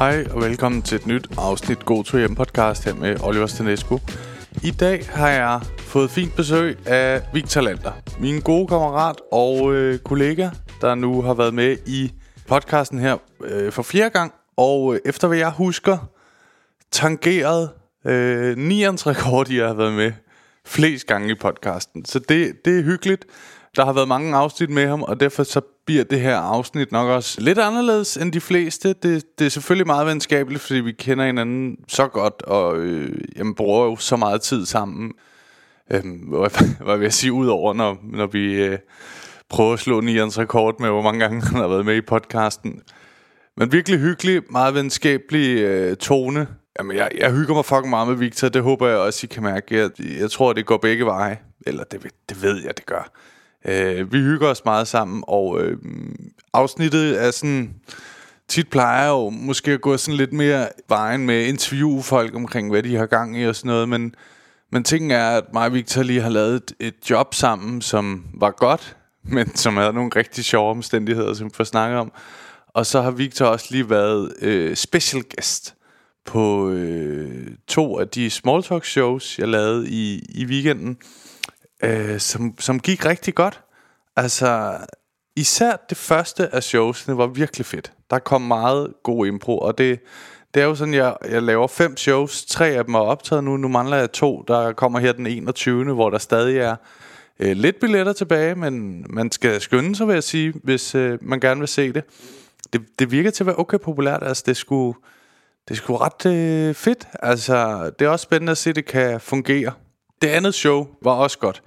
Hej og velkommen til et nyt afsnit God to hjem podcast her med Oliver Stanescu. I dag har jeg fået fint besøg af Victor Lander, min gode kammerat og øh, kollega, der nu har været med i podcasten her øh, for fjerde gang. Og øh, efter hvad jeg husker, tangeret øh, 9 rekord, jeg har været med flest gange i podcasten. Så det, det er hyggeligt. Der har været mange afsnit med ham, og derfor så bliver det her afsnit nok også lidt anderledes end de fleste. Det, det er selvfølgelig meget venskabeligt, fordi vi kender hinanden så godt, og øh, jamen, bruger jo så meget tid sammen. Øh, hvad vil jeg sige, udover når, når vi øh, prøver at slå Nians rekord med, hvor mange gange han har været med i podcasten. Men virkelig hyggelig, meget venskabelig øh, tone. Jamen, jeg, jeg hygger mig fucking meget med Victor, det håber jeg også, I kan mærke. Jeg, jeg tror, det går begge veje. Eller det, det ved jeg, det gør. Øh, vi hygger os meget sammen, og øh, afsnittet er sådan... Tit plejer jo måske at gå sådan lidt mere vejen med interview folk omkring, hvad de har gang i og sådan noget, men, men tingen er, at mig og Victor lige har lavet et, et job sammen, som var godt, men som havde nogle rigtig sjove omstændigheder, som vi får snakket om. Og så har Victor også lige været øh, special guest på øh, to af de small talk shows, jeg lavede i, i weekenden øh, som, som gik rigtig godt. Altså, især det første af showsene var virkelig fedt. Der kom meget god impro, og det, det er jo sådan, jeg, jeg laver fem shows. Tre af dem er optaget nu. Nu mangler jeg to. Der kommer her den 21. hvor der stadig er øh, lidt billetter tilbage, men man skal skynde sig, vil jeg sige, hvis øh, man gerne vil se det. det. Det virker til at være okay populært. Altså, det skulle, det skulle ret øh, fedt. Altså, det er også spændende at se, at det kan fungere. Det andet show var også godt.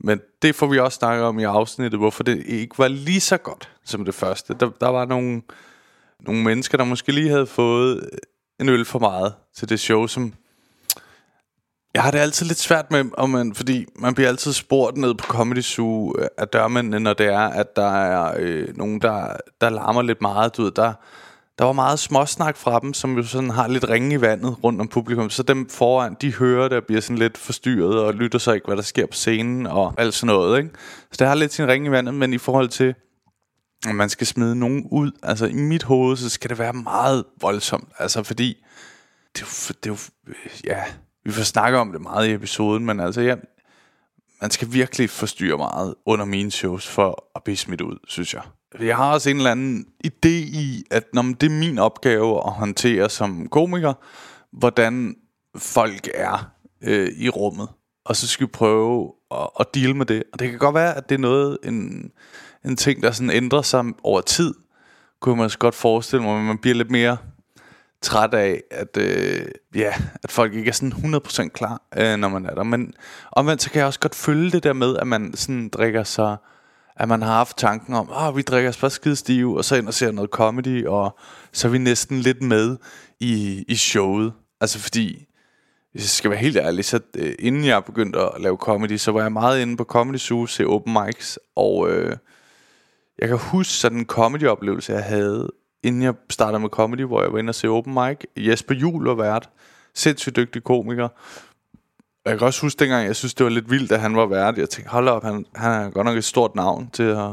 Men det får vi også snakket om i afsnittet, hvorfor det ikke var lige så godt som det første. Der, der var nogle, nogle mennesker, der måske lige havde fået en øl for meget til det show, som... Jeg har det altid lidt svært med, om man, fordi man bliver altid spurgt ned på Comedy Zoo af dørmændene, når det er, at der er øh, nogen, der, der larmer lidt meget. Du ved, der, der var meget småsnak fra dem, som jo sådan har lidt ringe i vandet rundt om publikum. Så dem foran, de hører det og bliver sådan lidt forstyrret og lytter så ikke, hvad der sker på scenen og alt sådan noget. Ikke? Så det har lidt sin ringe i vandet, men i forhold til, at man skal smide nogen ud, altså i mit hoved, så skal det være meget voldsomt. Altså fordi, det er jo, det er jo ja, vi får snakke om det meget i episoden, men altså, ja, man skal virkelig forstyrre meget under mine shows for at blive smidt ud, synes jeg. Jeg har også en eller anden idé i, at når det er min opgave at håndtere som komiker, hvordan folk er øh, i rummet. Og så skal vi prøve at, at deal med det. Og det kan godt være, at det er noget, en, en ting, der sådan ændrer sig over tid. Kunne man også godt forestille mig, at man bliver lidt mere træt af, at, øh, ja, at folk ikke er sådan 100% klar, øh, når man er der. Men omvendt så kan jeg også godt følge det der med, at man sådan drikker sig at man har haft tanken om, at oh, vi drikker os bare skide stive, og så ind og ser noget comedy, og så er vi næsten lidt med i, i showet. Altså fordi, hvis jeg skal være helt ærlig, så øh, inden jeg begyndte at lave comedy, så var jeg meget inde på Comedy Zoo, se open mics, og øh, jeg kan huske sådan en comedy-oplevelse, jeg havde, inden jeg startede med comedy, hvor jeg var inde og se open mic. Jesper Juhl var vært, sindssygt dygtig komiker, jeg kan også huske dengang, jeg synes, det var lidt vildt, at han var vært. Jeg tænkte, hold op, han, han er godt nok et stort navn til at,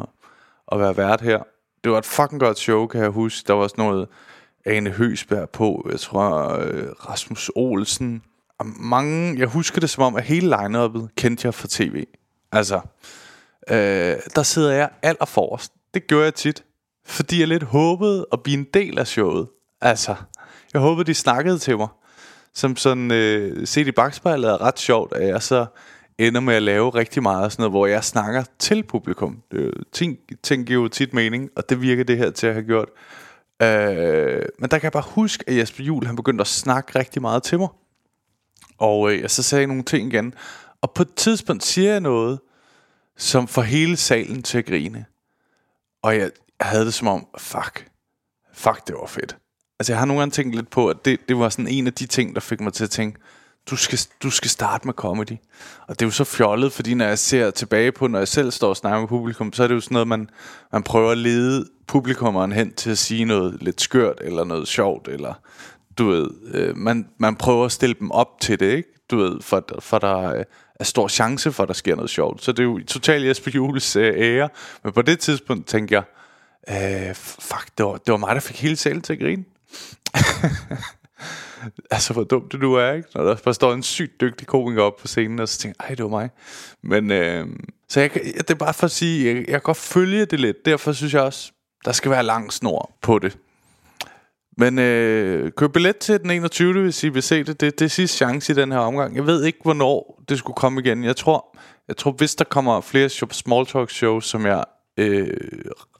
at være vært her. Det var et fucking godt show, kan jeg huske. Der var også noget Ane Høsberg på. Jeg tror, øh, Rasmus Olsen. Og mange, jeg husker det som om, at hele line kendte jeg fra tv. Altså, øh, der sidder jeg allerforrest. Det gjorde jeg tit. Fordi jeg lidt håbede at blive en del af showet. Altså, jeg håbede, de snakkede til mig som sådan øh, set i bagspejlet er ret sjovt, at jeg så ender med at lave rigtig meget sådan noget, hvor jeg snakker til publikum. Det, ting, ting giver jo tit mening, og det virker det her til at have gjort. Øh, men der kan jeg bare huske, at Jesper Juhl, han begyndte at snakke rigtig meget til mig. Og øh, jeg så sagde nogle ting igen. Og på et tidspunkt siger jeg noget, som får hele salen til at grine. Og jeg, jeg havde det som om, fuck, fuck det var fedt. Altså jeg har nogle gange tænkt lidt på, at det, det var sådan en af de ting, der fik mig til at tænke, du skal, du skal starte med comedy. Og det er jo så fjollet, fordi når jeg ser tilbage på, når jeg selv står og snakker med publikum, så er det jo sådan noget, man, man prøver at lede publikummeren hen til at sige noget lidt skørt, eller noget sjovt, eller du ved, øh, man, man prøver at stille dem op til det, ikke? Du ved, for, for der øh, er stor chance for, at der sker noget sjovt. Så det er jo totalt Jesper Jules øh, ære. Men på det tidspunkt tænkte jeg, øh, fuck, det var, det var mig, der fik hele salen til at grine. altså, hvor dumt det er, ikke? Når der bare står en sygt dygtig komiker op på scenen, og så tænker ej, det var mig. Men, øh, så jeg, det er bare for at sige, jeg, jeg kan godt følge det lidt. Derfor synes jeg også, der skal være lang snor på det. Men øh, køb billet til den 21. hvis I vil se det. Det, det er sidste chance i den her omgang. Jeg ved ikke, hvornår det skulle komme igen. Jeg tror, jeg tror hvis der kommer flere small talk shows, som jeg øh,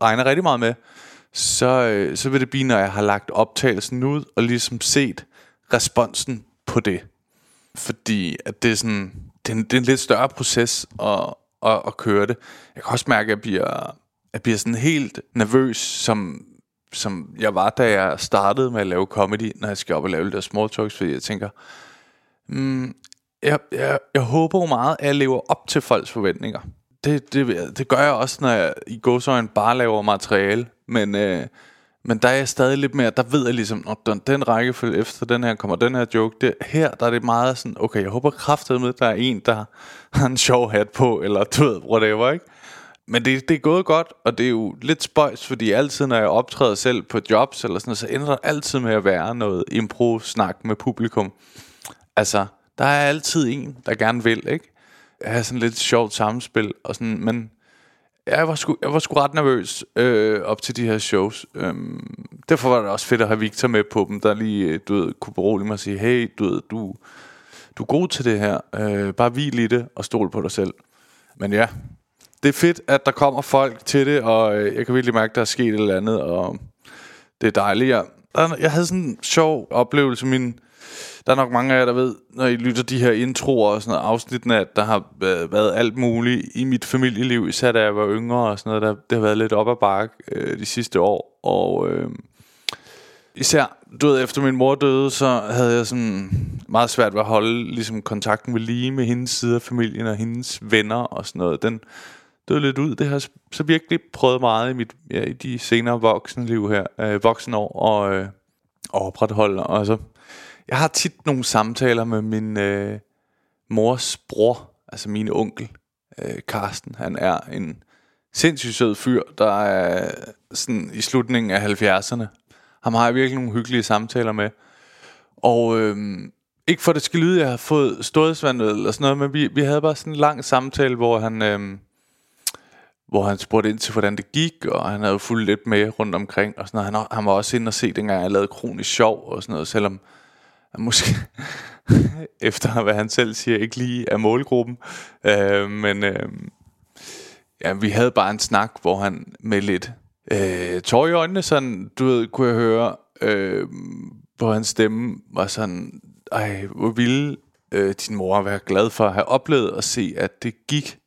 regner rigtig meget med, så, øh, så vil det blive, når jeg har lagt optagelsen ud og ligesom set responsen på det. Fordi at det er sådan, det er en, det er en lidt større proces at, at, at køre det. Jeg kan også mærke, at jeg bliver, jeg bliver sådan helt nervøs, som, som jeg var, da jeg startede med at lave comedy, når jeg skal op og lave lidt af small talks, fordi jeg tænker, mm, jeg, jeg, jeg håber jo meget, at jeg lever op til folks forventninger. Det, det, det gør jeg også, når jeg i en bare laver materiale. Men, øh, men der er jeg stadig lidt mere, der ved jeg ligesom, når den, den rækkefølge efter den her kommer den her joke. Det, her der er det meget sådan, okay, jeg håber kraftet med, der er en, der har en sjov hat på, eller du ved, whatever, ikke? Men det, det er gået godt, og det er jo lidt spøjs, fordi altid, når jeg optræder selv på jobs eller sådan noget, så ender der altid med at være noget impro-snak med publikum. Altså, der er altid en, der gerne vil, ikke? Jeg har sådan lidt sjovt samspil, og sådan, men jeg var sgu, jeg var sgu ret nervøs øh, op til de her shows. Øhm, derfor var det også fedt at have Victor med på dem, der lige, øh, du ved, kunne berolige mig og sige, hey, du ved, du, du er god til det her. Øh, bare hvil i det og stol på dig selv. Men ja, det er fedt, at der kommer folk til det, og øh, jeg kan virkelig mærke, at der er sket et eller andet, og det er dejligt. Jeg, jeg havde sådan en sjov oplevelse. Min, der er nok mange af jer, der ved, når I lytter de her introer og sådan noget, afsnittene, at der har øh, været alt muligt i mit familieliv, især da jeg var yngre og sådan noget. Der, det har været lidt op ad bakke øh, de sidste år, og... Øh, især, du ved, efter min mor døde, så havde jeg sådan meget svært ved at holde ligesom, kontakten ved lige med hendes side af familien og hendes venner og sådan noget. Den døde lidt ud. Det har så virkelig prøvet meget i, mit, ja, i de senere voksenliv her, øh, voksenår og, øh, og opretholde. Og så, jeg har tit nogle samtaler med min øh, mors bror, altså min onkel, øh, Karsten. Han er en sindssygt sød fyr, der er sådan i slutningen af 70'erne ham har jeg virkelig nogle hyggelige samtaler med. Og øh, ikke for det skal lyde, jeg har fået stådsvandet eller sådan noget, men vi, vi havde bare sådan en lang samtale, hvor han, Øh, hvor han spurgte ind til, hvordan det gik, og han havde fulgt lidt med rundt omkring, og sådan noget. Han, han var også inde og se, dengang jeg lavede kronisk sjov og sådan noget, selvom måske, efter hvad han selv siger, ikke lige er målgruppen. Øh, men øh, ja, vi havde bare en snak, hvor han med lidt øh, tår i øjnene, sådan, du ved, kunne jeg høre, øh, på hans stemme var sådan, ej, hvor ville øh, din mor være glad for at have oplevet at se, at det gik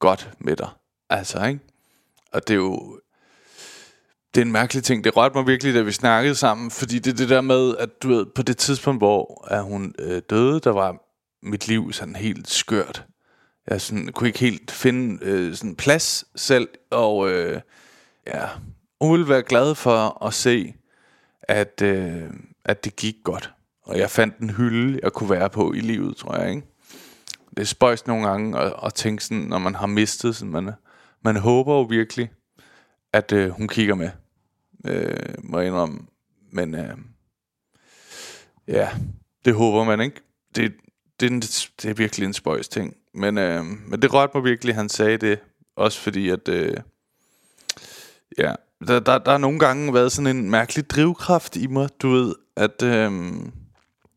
godt med dig. Altså, ikke? Og det er jo, det er en mærkelig ting. Det rørte mig virkelig, da vi snakkede sammen, fordi det er det der med, at du ved, på det tidspunkt, hvor er hun øh, døde, der var mit liv sådan helt skørt. Jeg sådan, kunne ikke helt finde øh, sådan plads selv, og øh, Ja, hun ville være glad for at se, at, øh, at det gik godt. Og jeg fandt en hylde, jeg kunne være på i livet, tror jeg, ikke? Det er spøjst nogle gange at, at tænke sådan, når man har mistet sådan, man, man håber jo virkelig, at øh, hun kigger med. Øh, må jeg indrømme. Men øh, ja, det håber man ikke. Det, det, det er virkelig en spøjs ting. Men, øh, men det rørte mig virkelig, han sagde det. Også fordi, at... Øh, Ja, der, der, der har nogle gange været sådan en mærkelig drivkraft i mig, du ved, at, øh,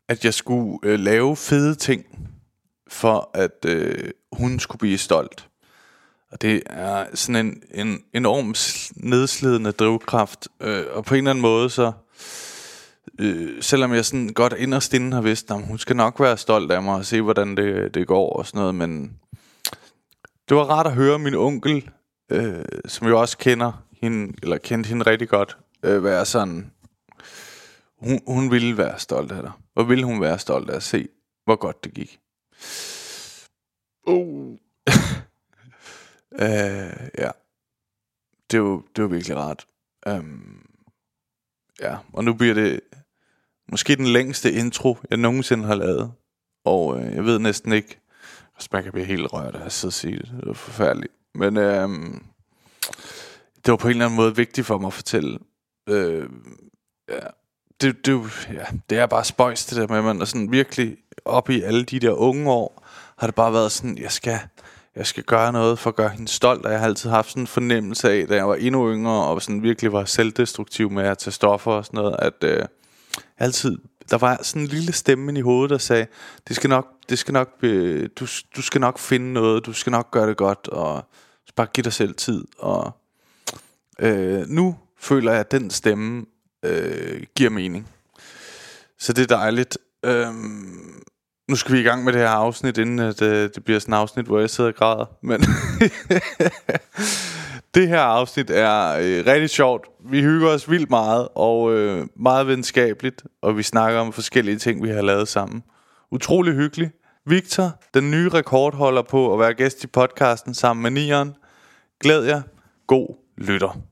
at jeg skulle øh, lave fede ting, for at øh, hun skulle blive stolt. Og det er sådan en, en enorm nedslidende drivkraft, øh, og på en eller anden måde så... Øh, selvom jeg sådan godt inderst inden har vidst, at hun skal nok være stolt af mig og se, hvordan det, det går og sådan noget, men det var rart at høre min onkel, øh, som jeg også kender hende, eller kendte hende rigtig godt, øh, være sådan, hun, hun ville være stolt af dig. Hvor ville hun være stolt af at se, hvor godt det gik. Uh. øh, ja. Det var, det var virkelig rart. Um, ja, og nu bliver det måske den længste intro, jeg nogensinde har lavet. Og øh, jeg ved næsten ikke, jeg kan blive helt rørt af at sidde og sige det. Det er forfærdeligt. Men øh, det var på en eller anden måde vigtigt for mig at fortælle. Øh, ja, det, det, ja, det er bare spøjs det der med, at man er sådan virkelig op i alle de der unge år, har det bare været sådan, jeg skal, jeg skal gøre noget for at gøre hende stolt, og jeg har altid haft sådan en fornemmelse af, da jeg var endnu yngre, og sådan virkelig var selvdestruktiv med at tage stoffer og sådan noget, at øh, altid, der var sådan en lille stemme i hovedet, der sagde, det skal nok, det skal nok, øh, du, du skal nok finde noget, du skal nok gøre det godt, og bare give dig selv tid, og øh, nu føler jeg, at den stemme øh, giver mening. Så det er dejligt. Øhm, nu skal vi i gang med det her afsnit, inden at, øh, det bliver sådan et afsnit, hvor jeg sidder og græder. Men det her afsnit er øh, rigtig sjovt. Vi hygger os vildt meget, og øh, meget venskabeligt. Og vi snakker om forskellige ting, vi har lavet sammen. Utrolig hyggeligt. Victor, den nye rekordholder på at være gæst i podcasten sammen med Nieren. Glæd jer. God lytter.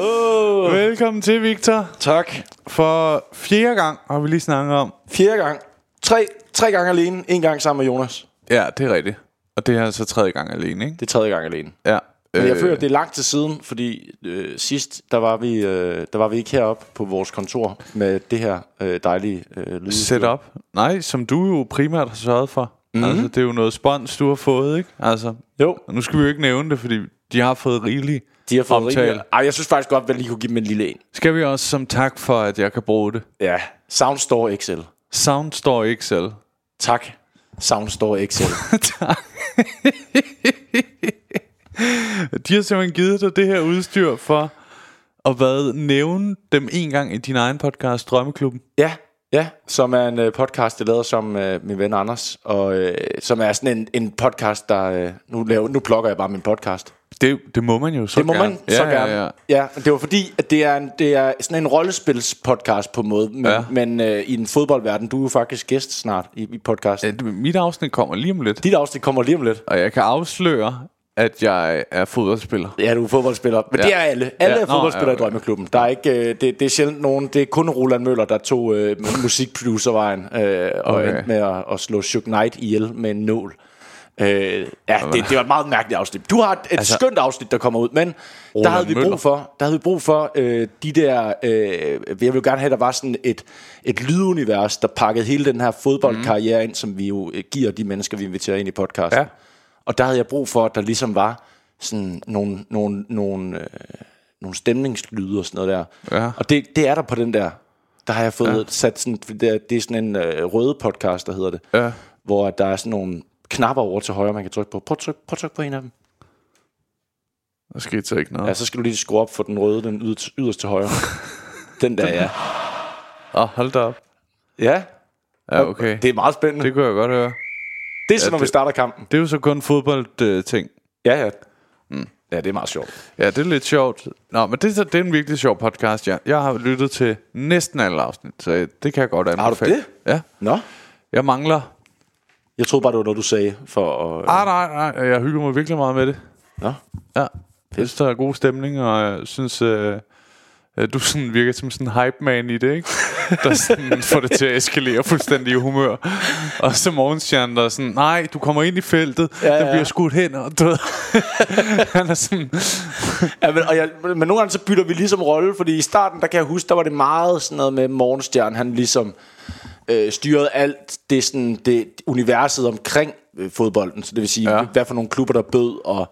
Oh. Velkommen til, Victor. Tak. For fjerde gang har vi lige snakket om. Fjerde gang. Tre, tre gange alene. En gang sammen med Jonas. Ja, det er rigtigt. Og det er altså tredje gang alene, ikke? Det er tredje gang alene. Ja. Men jeg føler, det er lang tid siden, fordi øh, sidst, der var, vi, øh, der var vi ikke heroppe på vores kontor med det her øh, dejlige øh, lyd. Setup. Nej, som du jo primært har sørget for. Mm. Altså, det er jo noget spons, du har fået, ikke? Altså, Jo, nu skal vi jo ikke nævne det, fordi de har fået rigeligt de har fået omtale. rigtig... Ej, jeg synes faktisk godt, at vi lige kunne give dem en lille en. Skal vi også som tak for, at jeg kan bruge det. Ja, Soundstore XL. Soundstore XL. Tak, Soundstore XL. De har simpelthen givet dig det her udstyr for at hvad, nævne dem en gang i din egen podcast, Drømmeklubben. ja, ja, som er en øh, podcast, jeg lavede som øh, min ven Anders, og øh, som er sådan en, en podcast, der... Øh, nu, laver, nu plukker jeg bare min podcast. Det, det må man jo så Det må gerne. man så ja, gerne. Ja, ja. ja, det var fordi, at det er, en, det er sådan en rollespilspodcast på en måde, men, Ja. men øh, i en fodboldverden, du er jo faktisk gæst snart i, i podcasten. Ja, Mit afsnit kommer lige om lidt. Dit afsnit kommer lige om lidt. Og jeg kan afsløre, at jeg er fodboldspiller. Ja, du er fodboldspiller. Men Ja. det er alle. Alle Ja, er nå, fodboldspillere ja, ja, i Drømmeklubben. Der er ikke, øh, det, det er sjældent nogen. Det er kun Roland Møller, der tog øh, musikproducervejen øh, og Okay. endte med at, at slå Shook Knight ihjel med en nål. Øh, ja, det, det var et meget mærkeligt afsnit. Du har et, altså, skønt afsnit, der kommer ud, men Roland der havde vi brug for, der havde vi brug for øh, de der, øh, jeg vil gerne have, der var sådan et, et lydunivers, der pakkede hele den her fodboldkarriere ind, som vi jo øh, giver de mennesker, vi inviterer ind i podcasten. Ja. Og der havde jeg brug for, at der ligesom var sådan nogle, nogle, nogle, øh, nogle stemningslyde og sådan noget der. Ja. Og det, det er der på den der. Der har jeg fået ja. sat sådan, det er, det er sådan en øh, røde podcast, der hedder det. Ja. Hvor der er sådan nogle knapper over til højre, man kan trykke på. Prøv at trykke, prøv at trykke på en af dem. Der skete ikke noget. Ja, så skal du lige skrue op for den røde, den yderst, yderst til højre. den der, ja. Åh, oh, hold da op. Ja, Ja, okay. det er meget spændende. Det kunne jeg godt høre. det er sådan, ja, når vi det- starter kampen. Det er jo så kun fodboldting. ting. Ja, ja. Mm. Ja, det er meget sjovt. Ja, det er lidt sjovt. Nå, men det, er så- det er en virkelig sjov podcast, ja. Jeg har lyttet til næsten alle afsnit, så det kan jeg godt anbefale. Har du det? Ja. Nå, Jeg mangler... jeg troede bare, det var noget, du sagde for at... Ah, nej, nej. Jeg hygger mig virkelig meget med det. Nå. Ja. Jeg synes, der er god stemning, og jeg synes... Øh, øh, du sådan virker som sådan en hype man i det, ikke? Der sådan får det til at eskalere fuldstændig i humør. Og så morgenstjerne, der er sådan, nej, du kommer ind i feltet, ja, Ja, der bliver skudt hen, og du. Han er sådan, Ja, men, og jeg, men nogle gange så bytter vi ligesom rolle, fordi i starten, der kan jeg huske, der var det meget sådan noget med Morgenstjern, han ligesom øh, styrede alt det, sådan, det universet omkring øh, fodbolden. Så det vil sige, Ja. hvad for nogle klubber, der bød, og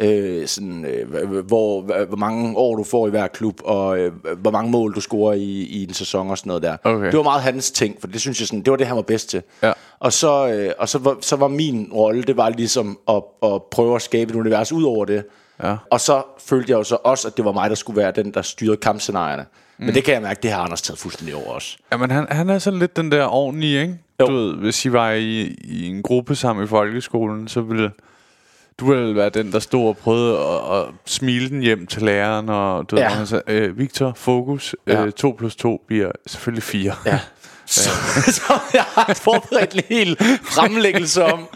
øh, sådan, øh, hvor, hvor, hvor mange år du får i hver klub, og øh, hvor mange mål du scorer i, i en sæson og sådan noget der. Okay. Det var meget hans ting, for det synes jeg sådan, det var det, han var bedst til. Ja. Og så, øh, og så, var, så var min rolle, det var ligesom at, at prøve at skabe et univers ud over det. Ja. Og så følte jeg jo så også, at det var mig, der skulle være den, der styrede kampscenarierne. Mm. Men det kan jeg mærke, det har Anders taget fuldstændig over også. Jamen, han, han er sådan lidt den der ordentlige, ikke? Jo. Du ved, hvis I var i, i en gruppe sammen i folkeskolen, så ville du ville være den, der stod og prøvede at, at smile den hjem til læreren, og du. Ja. ved, han sagde, øh, Victor, fokus, Ja. øh, 2 plus 2 bliver selvfølgelig 4. Ja. Så, så jeg har forberedt en hel fremlæggelse om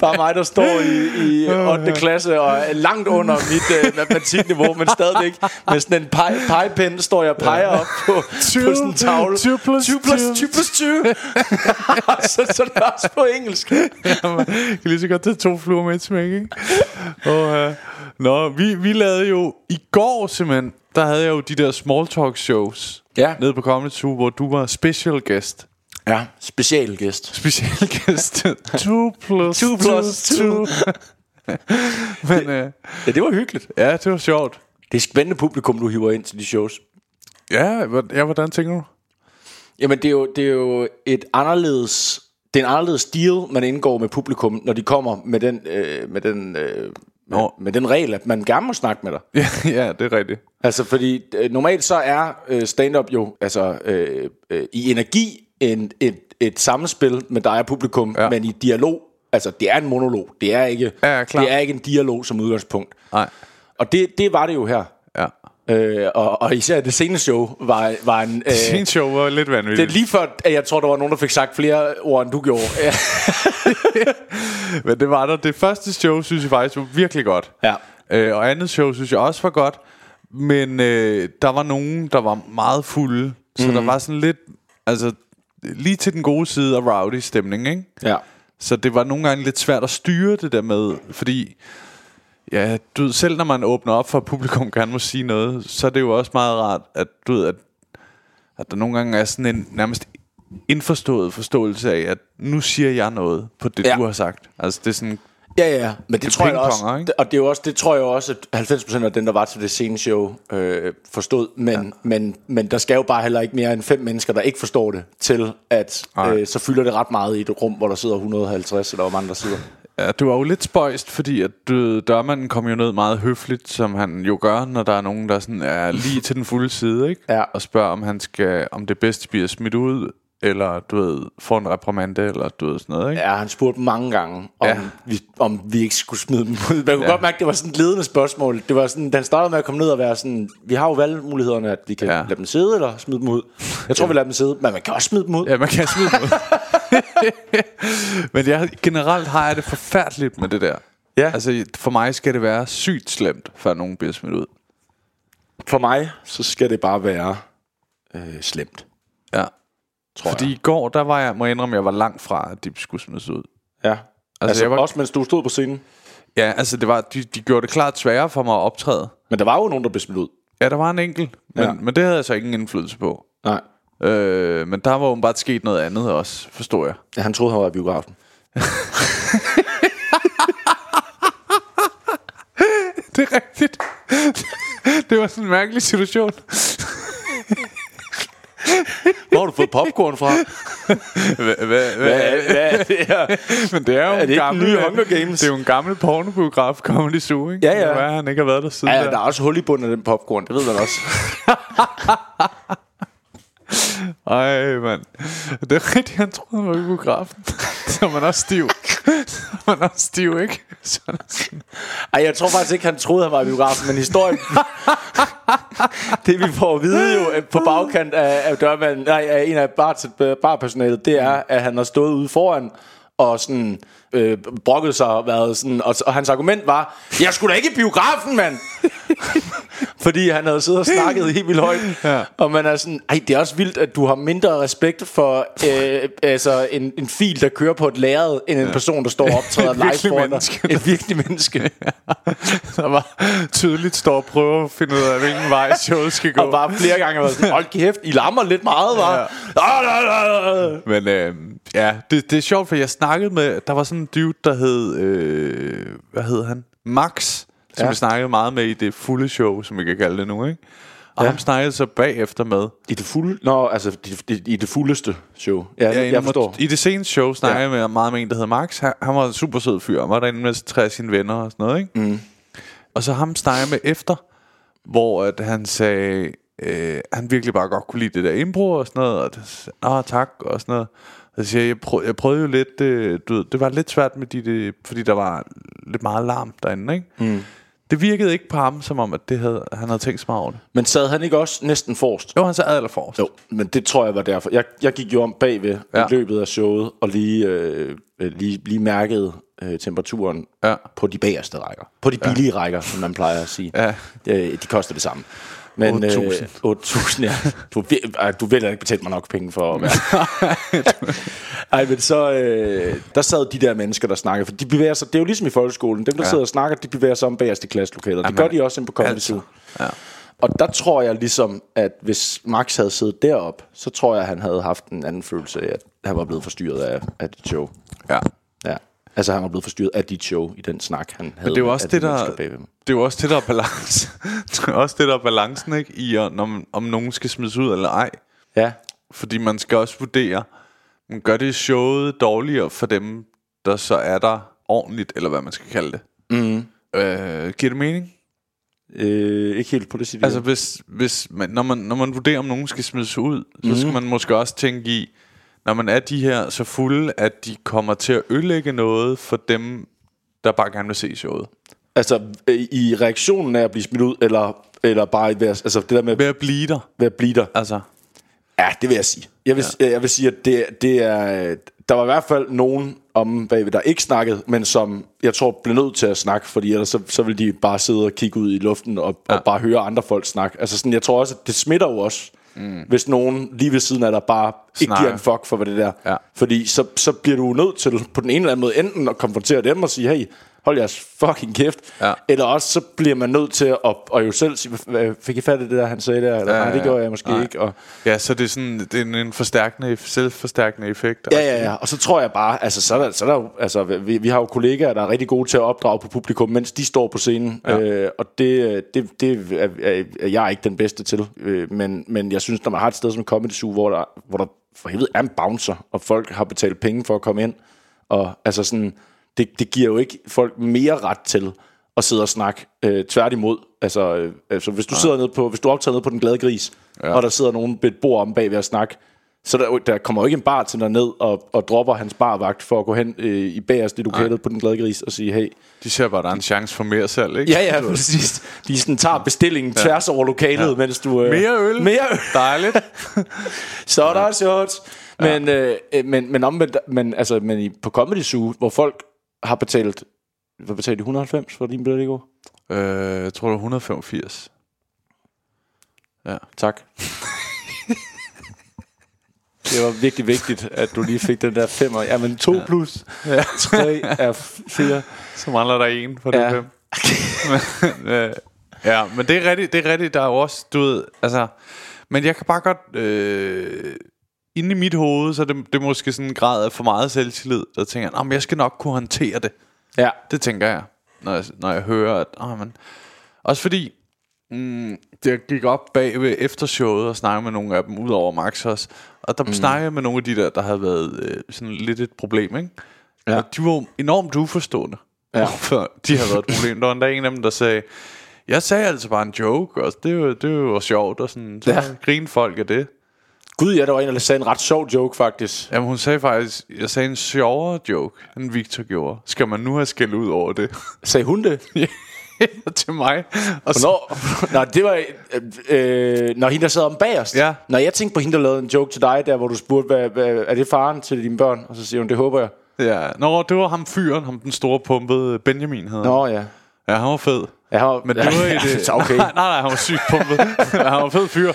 bare mig, der står i, i 8. klasse og er langt under mit uh, matematikniveau, men stadigvæk med sådan en pege, pegepen står jeg og peger op på, på sådan en tavle. 20 plus 20 plus 20. 20 plus 20. så, så det er også på engelsk. Man kan lige så godt tage to fluer med et smæk, ikke? Og, uh, nå, vi, vi lavede jo i går simpelthen, der havde jeg jo de der small talk shows Ja. nede på Comedy Zoo, hvor du var special guest. Ja, specialgæst. Special guest. 2 plus 2 plus 2. Men uh, Ja, det var hyggeligt. ja, det var sjovt. Det er spændende publikum, du hiver ind til de shows. Ja, ja hvordan tænker du? Jamen, det er jo, det er jo et anderledes... Det er en anderledes deal, man indgår med publikum, når de kommer med den, øh, med den, øh, Nå. med den regel, at man gerne må snakke med dig. Ja, ja det er rigtigt. Altså, fordi øh, normalt så er øh, stand-up jo altså, øh, øh, i energi en, et, et samspil med dig og publikum, Ja. men i dialog, altså det er en monolog, det er ikke, Ja, klart. det er ikke en dialog som udgangspunkt. Nej. Og det, det var det jo her. Øh, og, og især det seneste show var, var en... Øh, Sin show var lidt det er vanvittigt. lige før, at jeg tror, der var nogen, der fik sagt flere ord, end du gjorde. Men det var der. Det første show, synes jeg faktisk var virkelig godt. ja. Øh, og andet show, synes jeg også var godt. Men øh, der var nogen, der var meget fulde. Så mm. der var sådan lidt... Altså, lige til den gode side af rowdy stemning, ikke? ja. Så det var nogle gange lidt svært at styre det der med, fordi ja, du ved, selv når man åbner op for at publikum gerne må sige noget, så er det jo også meget rart, at du ved, at, at der nogle gange er sådan en nærmest indforstået forståelse af, at nu siger jeg noget på det, ja. Ja. du har sagt. Altså det er sådan, Ja, ja, men det, Det tror jeg også, ikke? og det, er jo også, det tror jeg også, at 90% af den, der var til det scene show, øh, forstod, men, ja. men, men der skal jo bare heller ikke mere end fem mennesker, der ikke forstår det, til at Nej. øh, så fylder det ret meget i et rum, hvor der sidder 150, eller hvor mange der sidder. Ja, du var jo lidt spøjst, fordi at du, dørmanden kom jo ned meget høfligt, som han jo gør, når der er nogen, der sådan er lige til den fulde side, ikke? Ja. Og spørger, om, han skal, om det bedste bliver smidt ud, eller du ved, får en reprimande, eller du ved sådan noget, ikke? Ja, han spurgte mange gange, om, Ja. ja. vi, om vi ikke skulle smide dem ud. Man kunne Ja. ja. godt mærke, at det var sådan et ledende spørgsmål. Det var sådan, den startede med at komme ned og være sådan, vi har jo valgmulighederne, at vi kan Ja. ja. lade dem sidde, eller smide dem ud. Jeg tror, vi lader dem sidde, men man kan også smide dem ud. Ja, man kan smide dem ud. Men jeg, generelt har jeg det forfærdeligt med det der. Ja. Altså, for mig skal det være sygt slemt, før nogen bliver smidt ud. For mig, så skal det bare være øh, slemt, Ja. tror Fordi jeg. i går, der var jeg, må jeg indrømme, jeg var langt fra, at de skulle smides ud. Ja. Altså, altså jeg var- også mens du stod på scenen. Ja, altså, det var, de, de gjorde det klart sværere for mig at optræde. Men der var jo nogen, der blev smidt ud. Ja, der var en enkelt, men, ja. Men det havde jeg så ingen indflydelse på. Nej. Øh, men der var åbenbart sket noget andet også, forstår jeg. Ja, han troede, han var i biografen. Det er rigtigt. det var sådan en mærkelig situation. Hvor har du fået popcorn fra? Hvad, hvad, hvad, hvad er det her? Men det er jo Er det en ikke gammel, nye Hunger Games? Det er jo en gammel pornobiograf, Comedy Zoo, ikke? Ja, ja. Det at han ikke har været der siden Ja, der. der er også hul i bunden af den popcorn, det ved man også. Ej, mand. Det er rigtigt, han troede, han var i biografen. Så er man også stiv. Så er man også stiv, ikke? Så er sådan. Ej, jeg tror faktisk ikke, han troede, han var i biografen, men historien... det vi får at vide jo på bagkant af, af dørmanden, nej, af en af bar, barpersonalet, det er, at han har stået ude foran og sådan øh, brokket sig og været sådan, og, og hans argument var, jeg skulle da ikke i biografen, mand! Fordi han havde siddet og snakket helt vildt højt. Ja. Og man er sådan, ej, det er også vildt, at du har mindre respekt for øh, altså en, en fil, der kører på et lærred, end en person, der står og optræder live foran dig. Et virkelig menneske. Der var tydeligt står og prøver at finde ud af, hvilken vej showet skal gå. og bare flere gange har været sådan, hold kæft, I larmer lidt meget, var. Ja. Men øh, ja, det, det er sjovt, for jeg snakkede med... Der var sådan en dude, der hed... Øh, hvad hed han? Max, som Ja. vi snakkede meget med i det fulde show, som vi kan kalde det nu, ikke? Og Ja. ham snakkede så bagefter med. I det fulde? Nå, altså i det, i det fuldeste show. Ja, ja jeg forstår. I det seneste show snakkede Ja. jeg med meget med en, der hed Max. Han, han var en super sød fyr. Han var derinde med tre af sine venner og sådan noget, ikke? Mm. Og så ham snakkede med efter, hvor at han sagde, øh, han virkelig bare godt kunne lide det der impro og sådan noget. Og det, Nå, tak og sådan noget. Og så siger jeg, jeg, prøv, jeg prøvede jo lidt, øh, du ved, det var lidt svært med de, det, fordi der var lidt meget larm derinde, ikke? Mm. Det virkede ikke på ham, som om at det havde, han havde tænkt sig meget over det. Men sad han ikke også næsten forrest? Jo, han sad allerforrest. Jo, men det tror jeg var derfor. Jeg, jeg gik jo om bagved ja. Ja. i løbet af showet, og lige, øh, øh, lige, lige mærkede øh, temperaturen Ja. på de bagerste rækker. På de billige ja. rækker, som man plejer at sige. Ja. Øh, de koster det samme. Men, 8.000. Øh, 8.000, ja. Du, ej, du vil ikke betale mig nok penge for at være. Ej, men så, øh, der sad de der mennesker, der snakkede, for de bevæger sig, det er jo ligesom i folkeskolen, dem der ja. Sidder og snakker, de bevæger sig om bagerst i klasselokalet. Det gør de også inde på Comedy altså. Ja. Og der tror jeg ligesom, at hvis Max havde siddet derop, så tror jeg, at han havde haft en anden følelse af, at han var blevet forstyrret af, af dit show. ja. Altså, han var blevet forstyrret af dit show i den snak, han havde. Men det er jo også det, de der, det er jo også det, der er balance. det er også det, der er balancen, ikke? I, man, om nogen skal smides ud eller ej. Ja. Fordi man skal også vurdere, men gør det showet dårligere for dem, der så er der ordentligt, eller hvad man skal kalde det. Mm. Øh, giver det mening? Øh, ikke helt på det sige. Altså, hvis, hvis man, når, man, når man vurderer, om nogen skal smides ud, så skal man måske også tænke i, når man er de her så fulde, at de kommer til at ødelægge noget for dem, der bare gerne vil se showet. altså øh, i reaktionen af at blive smidt ud, eller, eller bare ved altså det der med Ved at blive der. ved at blive der. Altså, Ja, det vil jeg sige. Jeg vil, ja. jeg vil sige, at det, det er... Der var i hvert fald nogen om bagved, der ikke snakkede, men som jeg tror blev nødt til at snakke, fordi ellers så, så ville de bare sidde og kigge ud i luften og, ja. og bare høre andre folk snakke. Altså sådan, jeg tror også, at det smitter jo også, mm. hvis nogen lige ved siden af dig bare ikke Snakker. giver en fuck for, hvad det der. Ja. Fordi så, så bliver du nødt til på den ene eller anden måde enten at konfrontere dem og sige, hey, hold jeres fucking kæft. Ja. Eller også så bliver man nødt til at, og jo selv sige, "Hvad- hvad- fik I fat i det der, han sagde der? Eller, Ja, nej, det gjorde jeg måske Nej. ikke. Og, ja, så det er sådan det er en, en forstærkende, selvforstærkende effekt. Ja, ja, ja. Og så tror jeg bare, altså, så er der, så er der jo, altså, vi, vi har jo kollegaer, der er rigtig gode til at opdrage på publikum, mens de står på scenen. Ja. Øh, og det, det, det er, er, er jeg ikke den bedste til. Øh, men, men jeg synes, når man har et sted som Comedy Zoo, hvor der, hvor der for helvede er en bouncer, og folk har betalt penge for at komme ind, og altså sådan, det, det giver jo ikke folk mere ret til at sidde og snakke. Øh, tværtimod. Altså, øh, altså hvis du sidder nede på, hvis du optager ned på den glade gris, ja. og der sidder nogen ved et bord om bag ved at snakke, så der, der kommer jo ikke en bartender ned og, og dropper hans barvagt for at gå hen øh, i bagerst i lokalet på den glade gris og sige, hey, De ser bare, der er en chance for mere salg, ikke? ja ja, præcis. De sådan tager bestillingen tværs over lokalet, ja. mens du... Øh, Mere øl. Mere øl. Dejligt. Så er der shots. Men, øh, øh, men, men omvendt, men, altså, men i, på Comedy Zoo, hvor folk har betalt, hvad betalte de, 190 for din billet i går? øh, jeg tror, det er 185. Ja. Tak. det var virkelig vigtigt, at du lige fik den der femmer. Ja, men to ja. plus ja. tre er fire. Så mangler der en for det Ja. fem. men, øh, ja, men det er rigtigt, det er rigtigt, der er jo også, du ved, altså, men jeg kan bare godt, øh, inde i mit hoved, så er det, det er måske sådan en grad af for meget selvtillid, der tænker, jeg, men jeg skal nok kunne håndtere det. Ja. Det tænker jeg, når jeg, når jeg hører, at, oh, men, også fordi, mm, det gik op bag ved eftershowet og snakkede med nogle af dem, ud over Max også, og der mm. snakkede jeg med nogle af de der, der havde været øh, sådan lidt et problem, ikke? Ja. Og de var enormt uforstående. Ja. De har været et problem. Der var endda en af dem, der sagde, jeg sagde altså bare en joke, og det var, det var sjovt, og sådan, så Ja. griner folk af det. Gud, ja, der var en, der sagde en ret sjov joke, faktisk. Jamen hun sagde faktisk, jeg sagde en sjovere joke, end Victor gjorde. Skal man nu have skældt ud over det? Sagde hun det? til mig. Og så, Hvornår? Nå, det var... Øh, øh, når hende, der sad om bagerst. Ja. Når jeg tænkte på hende, der lavede en joke til dig, der hvor du spurgte, hvad, hvad, er det faren til dine børn? Og så siger hun, det håber jeg. Ja, Nå, det var ham fyren, ham den store pumpede Benjamin hedder. Nå ja. Ja, han var fed. Jeg har, Men det var i det... Så okay. nej, nej, han var sygt pumpet. han var fed fyr.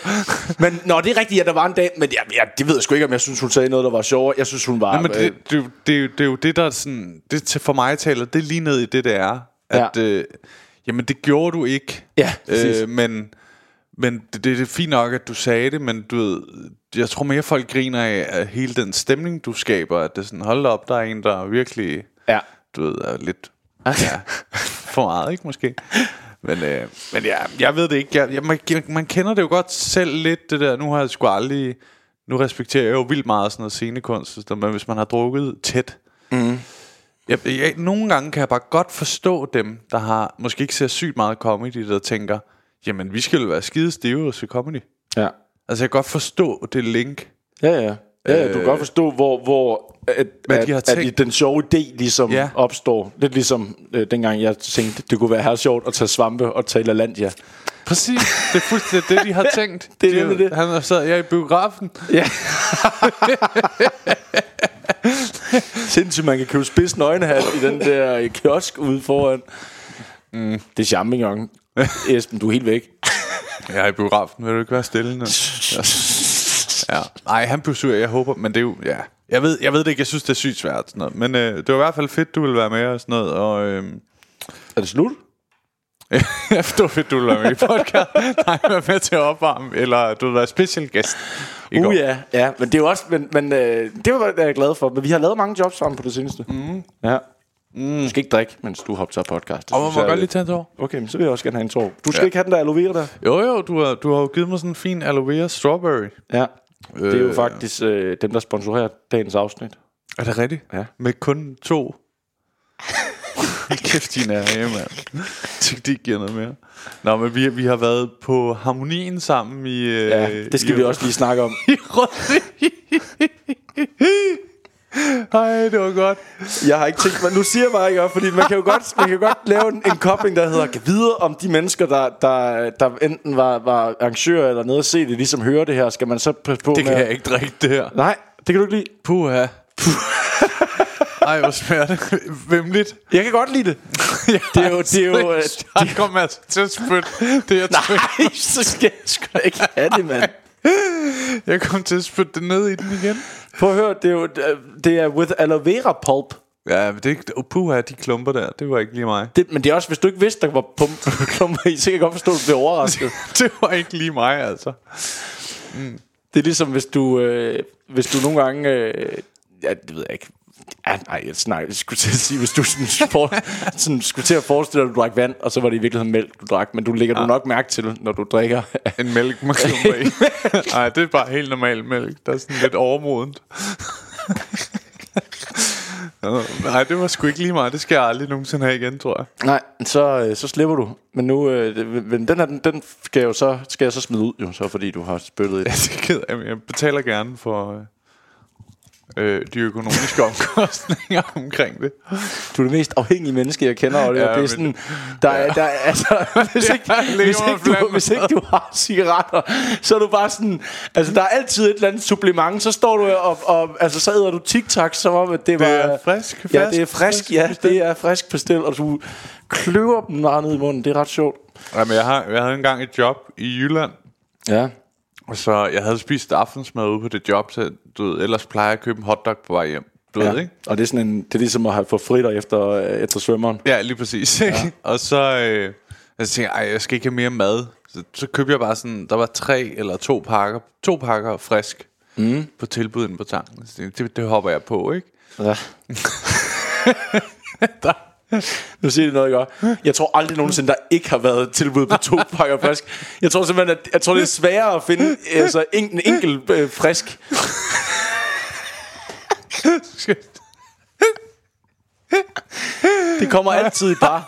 Men nå, det er rigtigt, at der var en dag, men jeg, jeg, det ved jeg sgu ikke, om jeg synes, hun sagde noget, der var sjovere. Jeg synes, hun var... Nej, men øh, det, det, det, det, er jo- det er jo det, der er sådan... Det for mig taler, det er lige ned i det, det er. At, ja. øh, jamen, det gjorde du ikke. Ja, præcis. øh, men men det, det, det er fint nok, at du sagde det, men du ved, jeg tror mere, folk griner af, af hele den stemning, du skaber. At det er sådan, hold op, der er en, der virkelig, Ja. du ved, er lidt ja, for meget, ikke måske? Men, øh, men ja, jeg ved det ikke. Jeg, jeg, man, man kender det jo godt selv lidt, det der. Nu har jeg sgu aldrig... Nu respekterer jeg jo vildt meget sådan noget scenekunst, men hvis man har drukket tæt... Mm. Jeg, jeg, nogle gange kan jeg bare godt forstå dem, der har måske ikke ser sygt meget comedy, der tænker, jamen vi skal jo være skide stive og se comedy. Ja. Altså jeg kan godt forstå det link. Ja, ja. Ja, du kan godt forstå, hvor, hvor at, Hvad at, de har tænkt. at den sjove idé ligesom Ja. opstår. Lidt ligesom øh, dengang jeg tænkte, det kunne være her sjovt at tage svampe og tage LaLandia. Præcis, det er fuldstændig det, de har tænkt. Det er de, det. Han sad jeg i biografen. Ja. Sindssygt, man kan købe spids nøgnehat i den der øh, kiosk ude foran. Mm. Det er champignon. Esben, du er helt væk. Jeg er i biografen, vil du ikke være stille nu? Ja. Nej, han blev sur, jeg håber, men det er jo, ja. Jeg ved, jeg ved det ikke, jeg synes, det er sygt svært. Sådan noget. Men øh, det var i hvert fald fedt, du ville være med og sådan noget. Og, øh, Er det slut? det var fedt, du ville være med i podcast. Nej, være med til at opvarme, eller du vil være special guest. i går. Uh ja, ja, men det er jo også, men, men øh, det var jeg glad for. Men vi har lavet mange jobs sammen på det seneste. Mm. Ja. Mm. Du skal ikke drikke, mens du optager podcast. Det Og man må jeg er godt lige tage en tår. Okay, men så vil jeg også gerne have en tår. Du skal Ja. ikke have den der aloe vera der. Jo, jo, du har, du har jo givet mig sådan en fin aloe vera strawberry. Ja. Det er jo Øh. faktisk øh, dem, der sponsorerer dagens afsnit. Er det rigtigt? Ja. Med kun to. Kæft, din er hjemme, mand. Det ikke giver noget mere. Nå, men vi, vi har været på harmonien sammen i... øh, Ja, det skal i, vi også lige snakke om. I Ej, det var godt. Jeg har ikke tænkt mig, nu siger jeg bare ikke fordi man kan jo godt, man kan godt lave en, en kobling, der hedder, kan vide om de mennesker, der, der, der enten var, var arrangører eller noget at se det, ligesom hører det her, skal man så passe på Det med... kan jeg ikke drikke, det her. Nej, det kan du ikke lide. Puha. Ej, hvor smager det vemmeligt. Jeg kan godt lide det. Det er jo... Det er jo øh, kommer altså til at spytte. Det er jeg nej, så skal jeg sgu da ikke have det, mand. Jeg kom til at spytte det ned i den igen. Prøv at høre, det er jo det er with aloe vera pulp. Ja, men det er ikke... Puha, de klumper der. Det var ikke lige mig. Det, men det er også, hvis du ikke vidste, der var pump klumper i, så kan jeg godt forstå, at du bliver overrasket. det var ikke lige mig, altså. Det er ligesom, hvis du, øh, hvis du nogle gange... Øh, ja, det ved jeg ikke. Ja, nej, snakker, jeg skulle til at sige, hvis du sådan, for, sådan, skulle til at forestille dig, at du drak vand, og så var det i virkeligheden mælk, du drak, men du lægger du nok mærke til, når du drikker. En mælk i. Nej, det er bare helt normal mælk. Der er sådan lidt overmodent. Nej, det var sgu ikke lige mig. Det skal jeg aldrig nogensinde have igen, tror jeg. nej, så, øh, så slipper du. Men nu, øh, men den her, den, den skal, jeg jo så, skal jeg så smide ud, jo, så fordi du har i Ja, det. ked af, jeg betaler gerne for øh, de økonomiske omkostninger omkring det. Du er det mest afhængige menneske, jeg kender, og det, Ja, ja, det er men- sådan, der, er, der er, altså, hvis ikke, hvis, ikke du, hvis ikke du har cigaretter, så er du bare sådan, altså der er altid et eller andet supplement, så står du og, og altså så æder du tic-tac, som om at det var... Det er frisk, Ja, fersk, det er frisk, ja, det er frisk pastil, og du kløver dem bare ned i munden, det er ret sjovt. Jamen, jeg, har, jeg havde engang et job i Jylland, Ja. Og så jeg havde spist aftensmad ude på det job, så du ved, ellers plejer jeg at købe en hotdog på vej hjem. Du ja. ved, ikke? Og det er sådan en, det er ligesom at have fået fritter efter, efter svømmeren. Ja, lige præcis. Ja. og så, øh, jeg tænkte, ej, jeg skal ikke have mere mad. Så, så købte jeg bare sådan, der var tre eller to pakker, to pakker frisk mm. på tilbud inde på tanken. Så tænkte, det, det hopper jeg på, ikke? Ja. nu siger det noget, jeg gør. Jeg tror aldrig nogensinde, der ikke har været tilbud på to pakker frisk. Jeg tror simpelthen, at jeg tror, det er sværere at finde altså, en, en enkelt øh, frisk. Det kommer altid i par.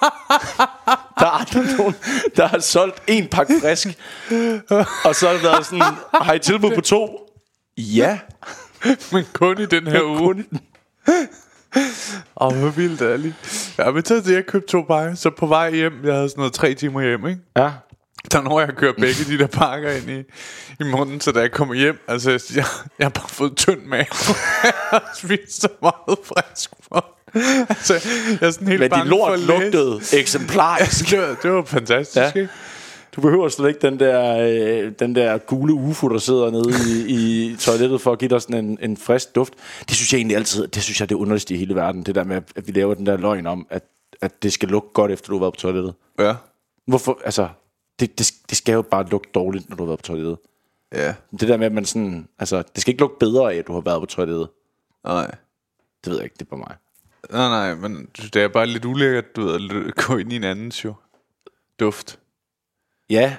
Der er aldrig nogen, der har solgt en pakke frisk. Og så har det været sådan, har I tilbud på to? Ja. Men kun i den her uge. Kun Åh, hvor vildt er lige. Ja, men så det, jeg købte to pakker, så på vej hjem, jeg havde sådan noget tre timer hjem, ikke? Ja. Der er når jeg kører begge de der pakker ind i, i munden, så da jeg kommer hjem, altså jeg, jeg har bare fået tynd mave. jeg har spist så meget frisk for. Altså, jeg er sådan helt Men din lort lugtede eksemplarisk. det, var, det var fantastisk, ja. ikke? Du behøver slet ikke den der, øh, den der gule UFO, der sidder nede i, i toilettet for at give dig sådan en, en frisk duft. Det synes jeg egentlig altid, det synes jeg det er underligste i hele verden. Det der med, at vi laver den der løgn om, at, at det skal lugte godt, efter du har været på toilettet. Ja. Hvorfor, altså, det, det, det skal jo bare lugte dårligt, når du har været på toilettet. Ja. Det der med, at man sådan, altså, det skal ikke lugte bedre af, at du har været på toilettet. Nej. Det ved jeg ikke, det er på mig. Nej, nej, men det er bare lidt ulækkert, du ved, at gå ind i en andens jo. Duft. Ja,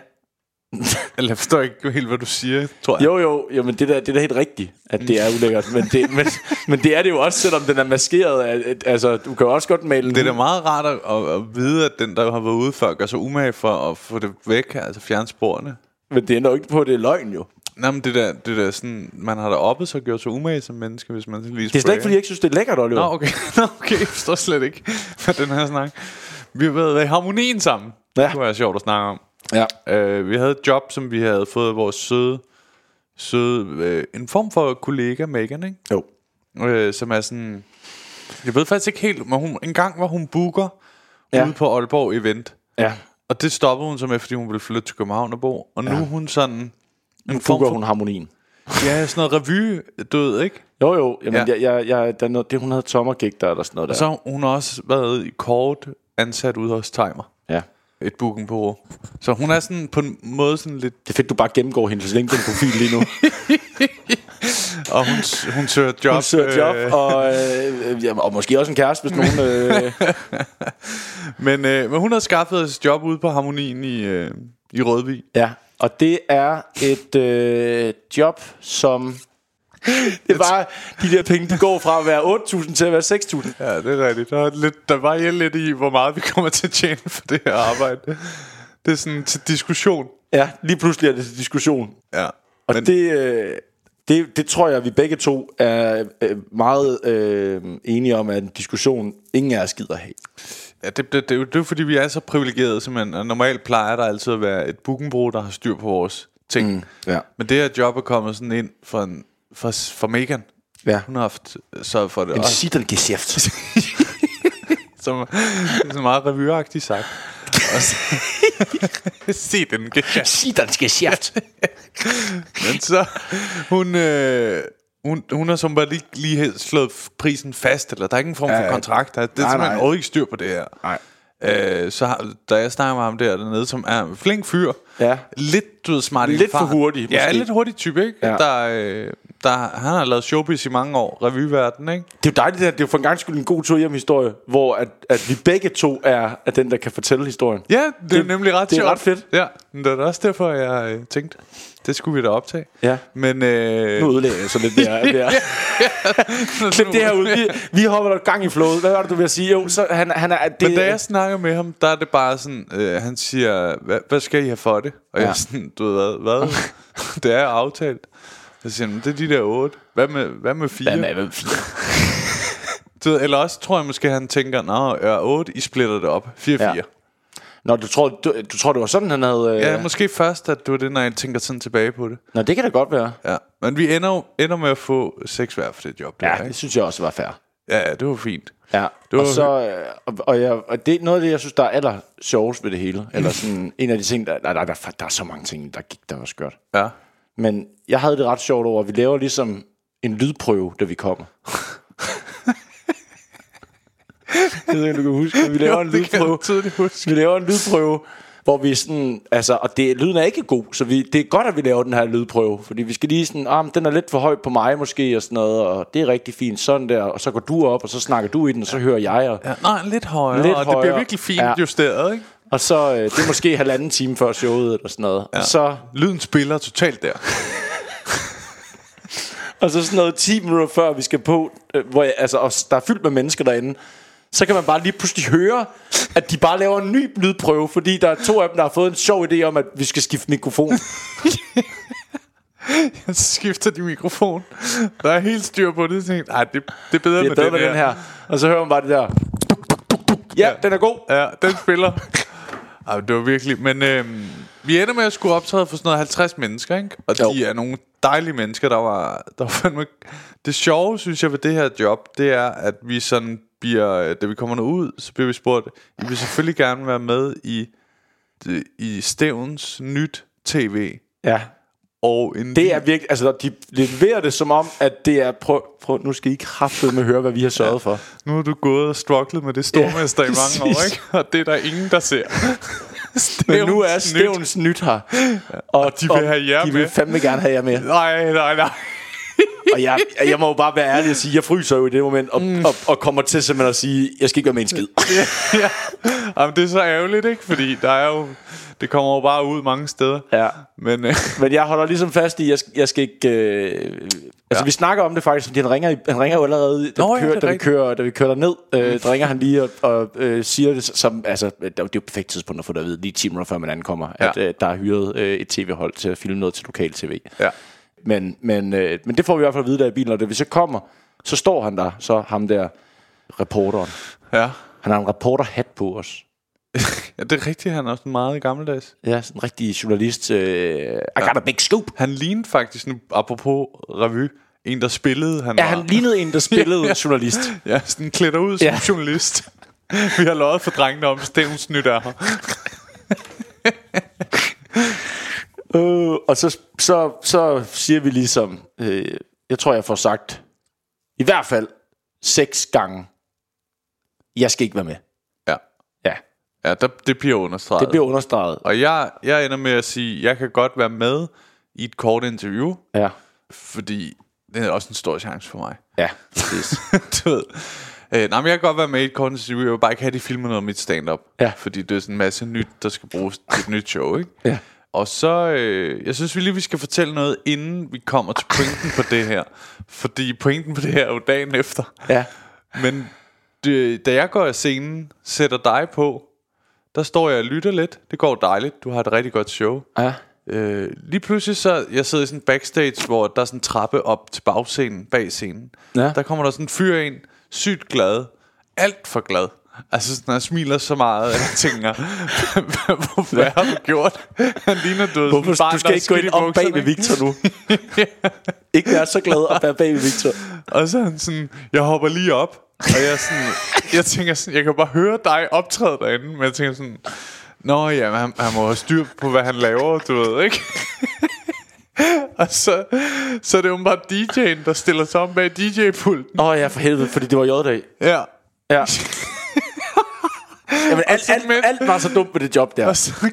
Eller jeg forstår ikke helt, hvad du siger, tror jeg. jo jo, jo men det, der, det er da helt rigtigt, at det er ulækkert. Men det, men, men det er det jo også, selvom den er maskeret. Af, altså, du kan jo også godt male Det er da meget rart at, at, at vide, at den, der har været ude før, gør sig umage for at få det væk, altså fjerne sporene. Men det ændrer jo ikke på, at det er løgn jo. Nej, men det der, det der sådan, man har da oppet sig og gjort sig umage som menneske, hvis man lige Det er slet ikke, fordi jeg ikke synes, det er lækkert, Oliver. Nå, okay. Nå, okay. Jeg forstår slet ikke, hvad den her snak. Vi har været i harmonien sammen. Ja. Det være sjovt at snakke om. Ja. Uh, vi havde et job, som vi havde fået vores søde, søde uh, en form for kollega, Megan, ikke? Jo. Uh, som er sådan... Jeg ved faktisk ikke helt, men hun, en gang var hun booker Ja. ude på Aalborg Event. Ja. Og det stoppede hun så med, fordi hun ville flytte til København og bo. Og nu er hun sådan... En Nu form fuger for, hun harmonien. Ja, sådan noget revy, ved, ikke? Jo, jo. Jamen, ja. Jeg, jeg, jeg, der er noget, det, hun havde tommergig der, eller sådan noget der. Og så hun har også været i kort ansat ude hos Timer. Ja. Et bookingbureau. Så hun er sådan på en måde sådan lidt... Det er fedt, du bare gennemgår hendes LinkedIn-profil lige nu. Og hun, hun søger job. Hun søger job, og, øh, ja, og måske også en kæreste, hvis nogen... Øh, Men, øh, men hun har skaffet os et job ude på Harmonien i, øh, i Rødvig. ja, og det er et øh, job, som... Det er bare, de der penge, de går fra at være 8.000 til at være 6.000. Ja, det er rigtigt. Der, er lidt, der var lidt i, hvor meget vi kommer til at tjene for det her arbejde. Det er sådan til diskussion. Ja, lige pludselig er det til diskussion. Ja. Og Men, det, øh, det, det tror jeg, vi begge to er øh, meget øh, enige om, at en diskussion, ingen af os gider have. Ja, det, det, det, er jo- det er jo fordi, vi er så privilegerede, simpelthen. Og normalt plejer der altid at være et bookingbureau, der har styr på vores ting. Mm. Ja. Men det her job er kommet sådan ind for, en, for, for Megan. Ja. Hun har haft sørget for det. En Og, Sittergeschæft. som, er så meget revyagtigt sagt. Se den gæst. Sittergeschæft. Men så, hun, øh, hun, hun har som bare lige, lige slået prisen fast, eller der er ikke en form for Ja, ja. kontrakt. Der, det er Nej, simpelthen overhovedet ikke styr på det her. Nej. Øh, så har, da jeg snakker med ham der dernede, som er en flink fyr, Ja. lidt, du ved, smart Lidt for hurtig, Ja, måske. lidt hurtig type, ikke? Ja. Ja. Der, øh, der, han har lavet showbiz i mange år, revyverden, ikke? Det er jo dejligt, at det er jo for en gang skyld en god tur hjem historie, hvor at, at vi begge to er, er den, der kan fortælle historien. Ja, det, det er nemlig ret det er sjovt. ret fedt. Ja, men det er også derfor, jeg øh, tænkte, det skulle vi da optage. Ja. Men, øh, Nu ødelægger jeg så lidt der. der. Klip det her ud. Vi, vi hopper der gang i flowet. Hvad var det, du vil sige? Jo, så han, han er... Det, Men da jeg snakker med ham, der er det bare sådan, øh, han siger, hvad, hvad skal I have for det? Og ja. jeg Ja. er sådan, du ved hvad? hvad? det er aftalt. Så siger han, det er de der otte. Hvad med, hvad med fire? Hvad med, hvad med fire? Du eller også tror jeg måske, han tænker, nå, ja, otte, I splitter det op. 4-4. Ja. Nå, du tror, du, du tror, det var sådan, han havde... Øh... ja, måske først, at det var det, når jeg tænker sådan tilbage på det. Nå, det kan da godt være. Ja. Men vi ender, ender med at få seks hver for det job. Der, Ja, ikke? det synes jeg også var fair. ja, det var fint. Ja, Det og, var- så, øh, og, og, jeg, og det er noget af det, jeg synes, der er aller sjovest ved det hele. Eller sådan en af de ting, der, nej, der, der, der er så mange ting, der gik, der var skørt. Ja. Men jeg havde det ret sjovt over, at vi laver ligesom en lydprøve, da vi kommer. jeg ved ikke, du kan huske, vi laver en kan jeg lydprøve. Vi laver en lydprøve, hvor vi sådan, altså, og det, lyden er ikke god, så vi, det er godt, at vi laver den her lydprøve, fordi vi skal lige sådan, ah, men den er lidt for høj på mig måske, og sådan noget, og det er rigtig fint, sådan der, og så går du op, og så snakker du i den, og så hører jeg, og, Ja, nej, lidt højere, Lidt og det bliver højere. virkelig fint ja. justeret, ikke? Og så, øh, det er måske halvanden time før showet, eller sådan noget, ja. og så, Lyden spiller totalt der. og så sådan noget 10 minutter før vi skal på, øh, hvor jeg, altså, og der er fyldt med mennesker derinde, så kan man bare lige pludselig høre, at de bare laver en ny lydprøve, fordi der er to af dem, der har fået en sjov idé om, at vi skal skifte mikrofon. så skifter de mikrofon. Der er helt styr på det. Så tænkte, jeg, det, det er bedre, Det er med, bedre den, med den her. Og så hører man bare det der. Ja, den er god. Ja, den spiller. Ej, det var virkelig... Men øhm, vi ender med at skulle optræde for sådan noget 50 mennesker, ikke? Og Jo. de er nogle dejlige mennesker, der var... Der var fandme... Det sjove, synes jeg, ved det her job, det er, at vi sådan bliver... Da vi kommer ud, så bliver vi spurgt, I vil selvfølgelig gerne være med i, i Stævns nyt tv. Ja. Og en Det er virkelig, altså de leverer det som om, at det er, prøv, prøv nu skal I kraftedeme med høre, hvad vi har sørget ja. for. Nu har du gået og strugglet med det stormester ja, i mange år, ikke? Og det er der ingen, der ser. Men nu er Stævns nyt. Nyt her. Og, de vil have jer de vil med. fandme gerne have jer med. Nej, nej, nej. Og jeg, jeg må jo bare være ærlig og sige, jeg fryser jo i det moment, og, mm. og, og kommer til simpelthen at sige, jeg skal ikke være med en skid. ja. Jamen, det er så ærgerligt, ikke? Fordi der er jo... Det kommer jo bare ud mange steder. Ja. Men øh, Men jeg holder ligesom fast i, jeg, skal- jeg skal ikke... Øh, altså, Ja. ja. vi snakker om det faktisk, fordi han ringer, han ringer jo allerede, da, Nå, vi, ja, kører, det er da, vi, kører, da vi kører derned, øh, der ringer han lige og, og øh, siger det som... Altså, det er jo det et perfekt tidspunkt at få det at vide, lige 10 minutter før man ankommer, Ja. ja. at øh, der er hyret øh, et tv-hold til at filme noget til lokal tv. ja. Men, men, øh, men det får vi i hvert fald at vide der i bilen, og da vi så kommer, så står han der, så ham der reporteren. Ja. Han har en reporterhat på os. Ja, det er rigtigt. Han er også meget gammeldags. Ja, sådan en rigtig journalist. Øh, I got a big scoop. Han lignede faktisk, nu, apropos revy, en, der spillede. Han Ja, var, han lignede en, der spillede journalist. Ja, sådan klæder ud som Ja. journalist. Vi har løjet for drengene om, Stævns nyt er her. Øh, og så, så, så siger vi ligesom, øh, jeg tror, jeg får sagt, i hvert fald seks gange, jeg skal ikke være med. Ja. Der, det bliver understreget. det bliver understreget. Og jeg, jeg ender med at sige, jeg kan godt være med i et kort interview, Ja, fordi det er også en stor chance for mig. ja, præcis. du ved. Øh, nej, men jeg kan godt være med i et kort interview. Jeg vil bare ikke have, at de filmer noget af mit stand-up. Ja. Fordi det er sådan en masse nyt, der skal bruges til et nyt show, ikke? Ja. Og så, øh, jeg synes vi lige, vi skal fortælle noget, inden vi kommer til pointen på det her. Fordi pointen på det her er jo dagen efter. ja. Men det, da jeg går af scenen, sætter dig på, der står jeg og lytter lidt. Det går dejligt. Du har et rigtig godt show. ja. Øh, lige pludselig så, jeg sidder i sådan en backstage, hvor der er sådan en trappe op til bagscenen, bag scenen. Ja. Der kommer der sådan en fyr ind, sygt glad, alt for glad. Altså sådan, han smiler så meget, at jeg tænker, "Hvor- hvad har du gjort? Han ligner, du Hvorfor, sådan barn, du skal ikke gå ind om bag ved? Victor nu. ikke være så glad at være bag ved Victor. Og så han sådan, jeg hopper lige op. Og jeg, sådan, jeg tænker sådan, jeg kan bare høre dig optræde derinde. Men jeg tænker sådan, Nå ja, han, han må have styr på, hvad han laver, du ved, ikke? og så, så er det jo bare DJ'en, der stiller sig om bag DJ-pulten. Åh oh, ja, for helvede, fordi det var J-dag. Ja. Ja. Jamen, alt, alt, men- alt var så dumt med det job der. Og så,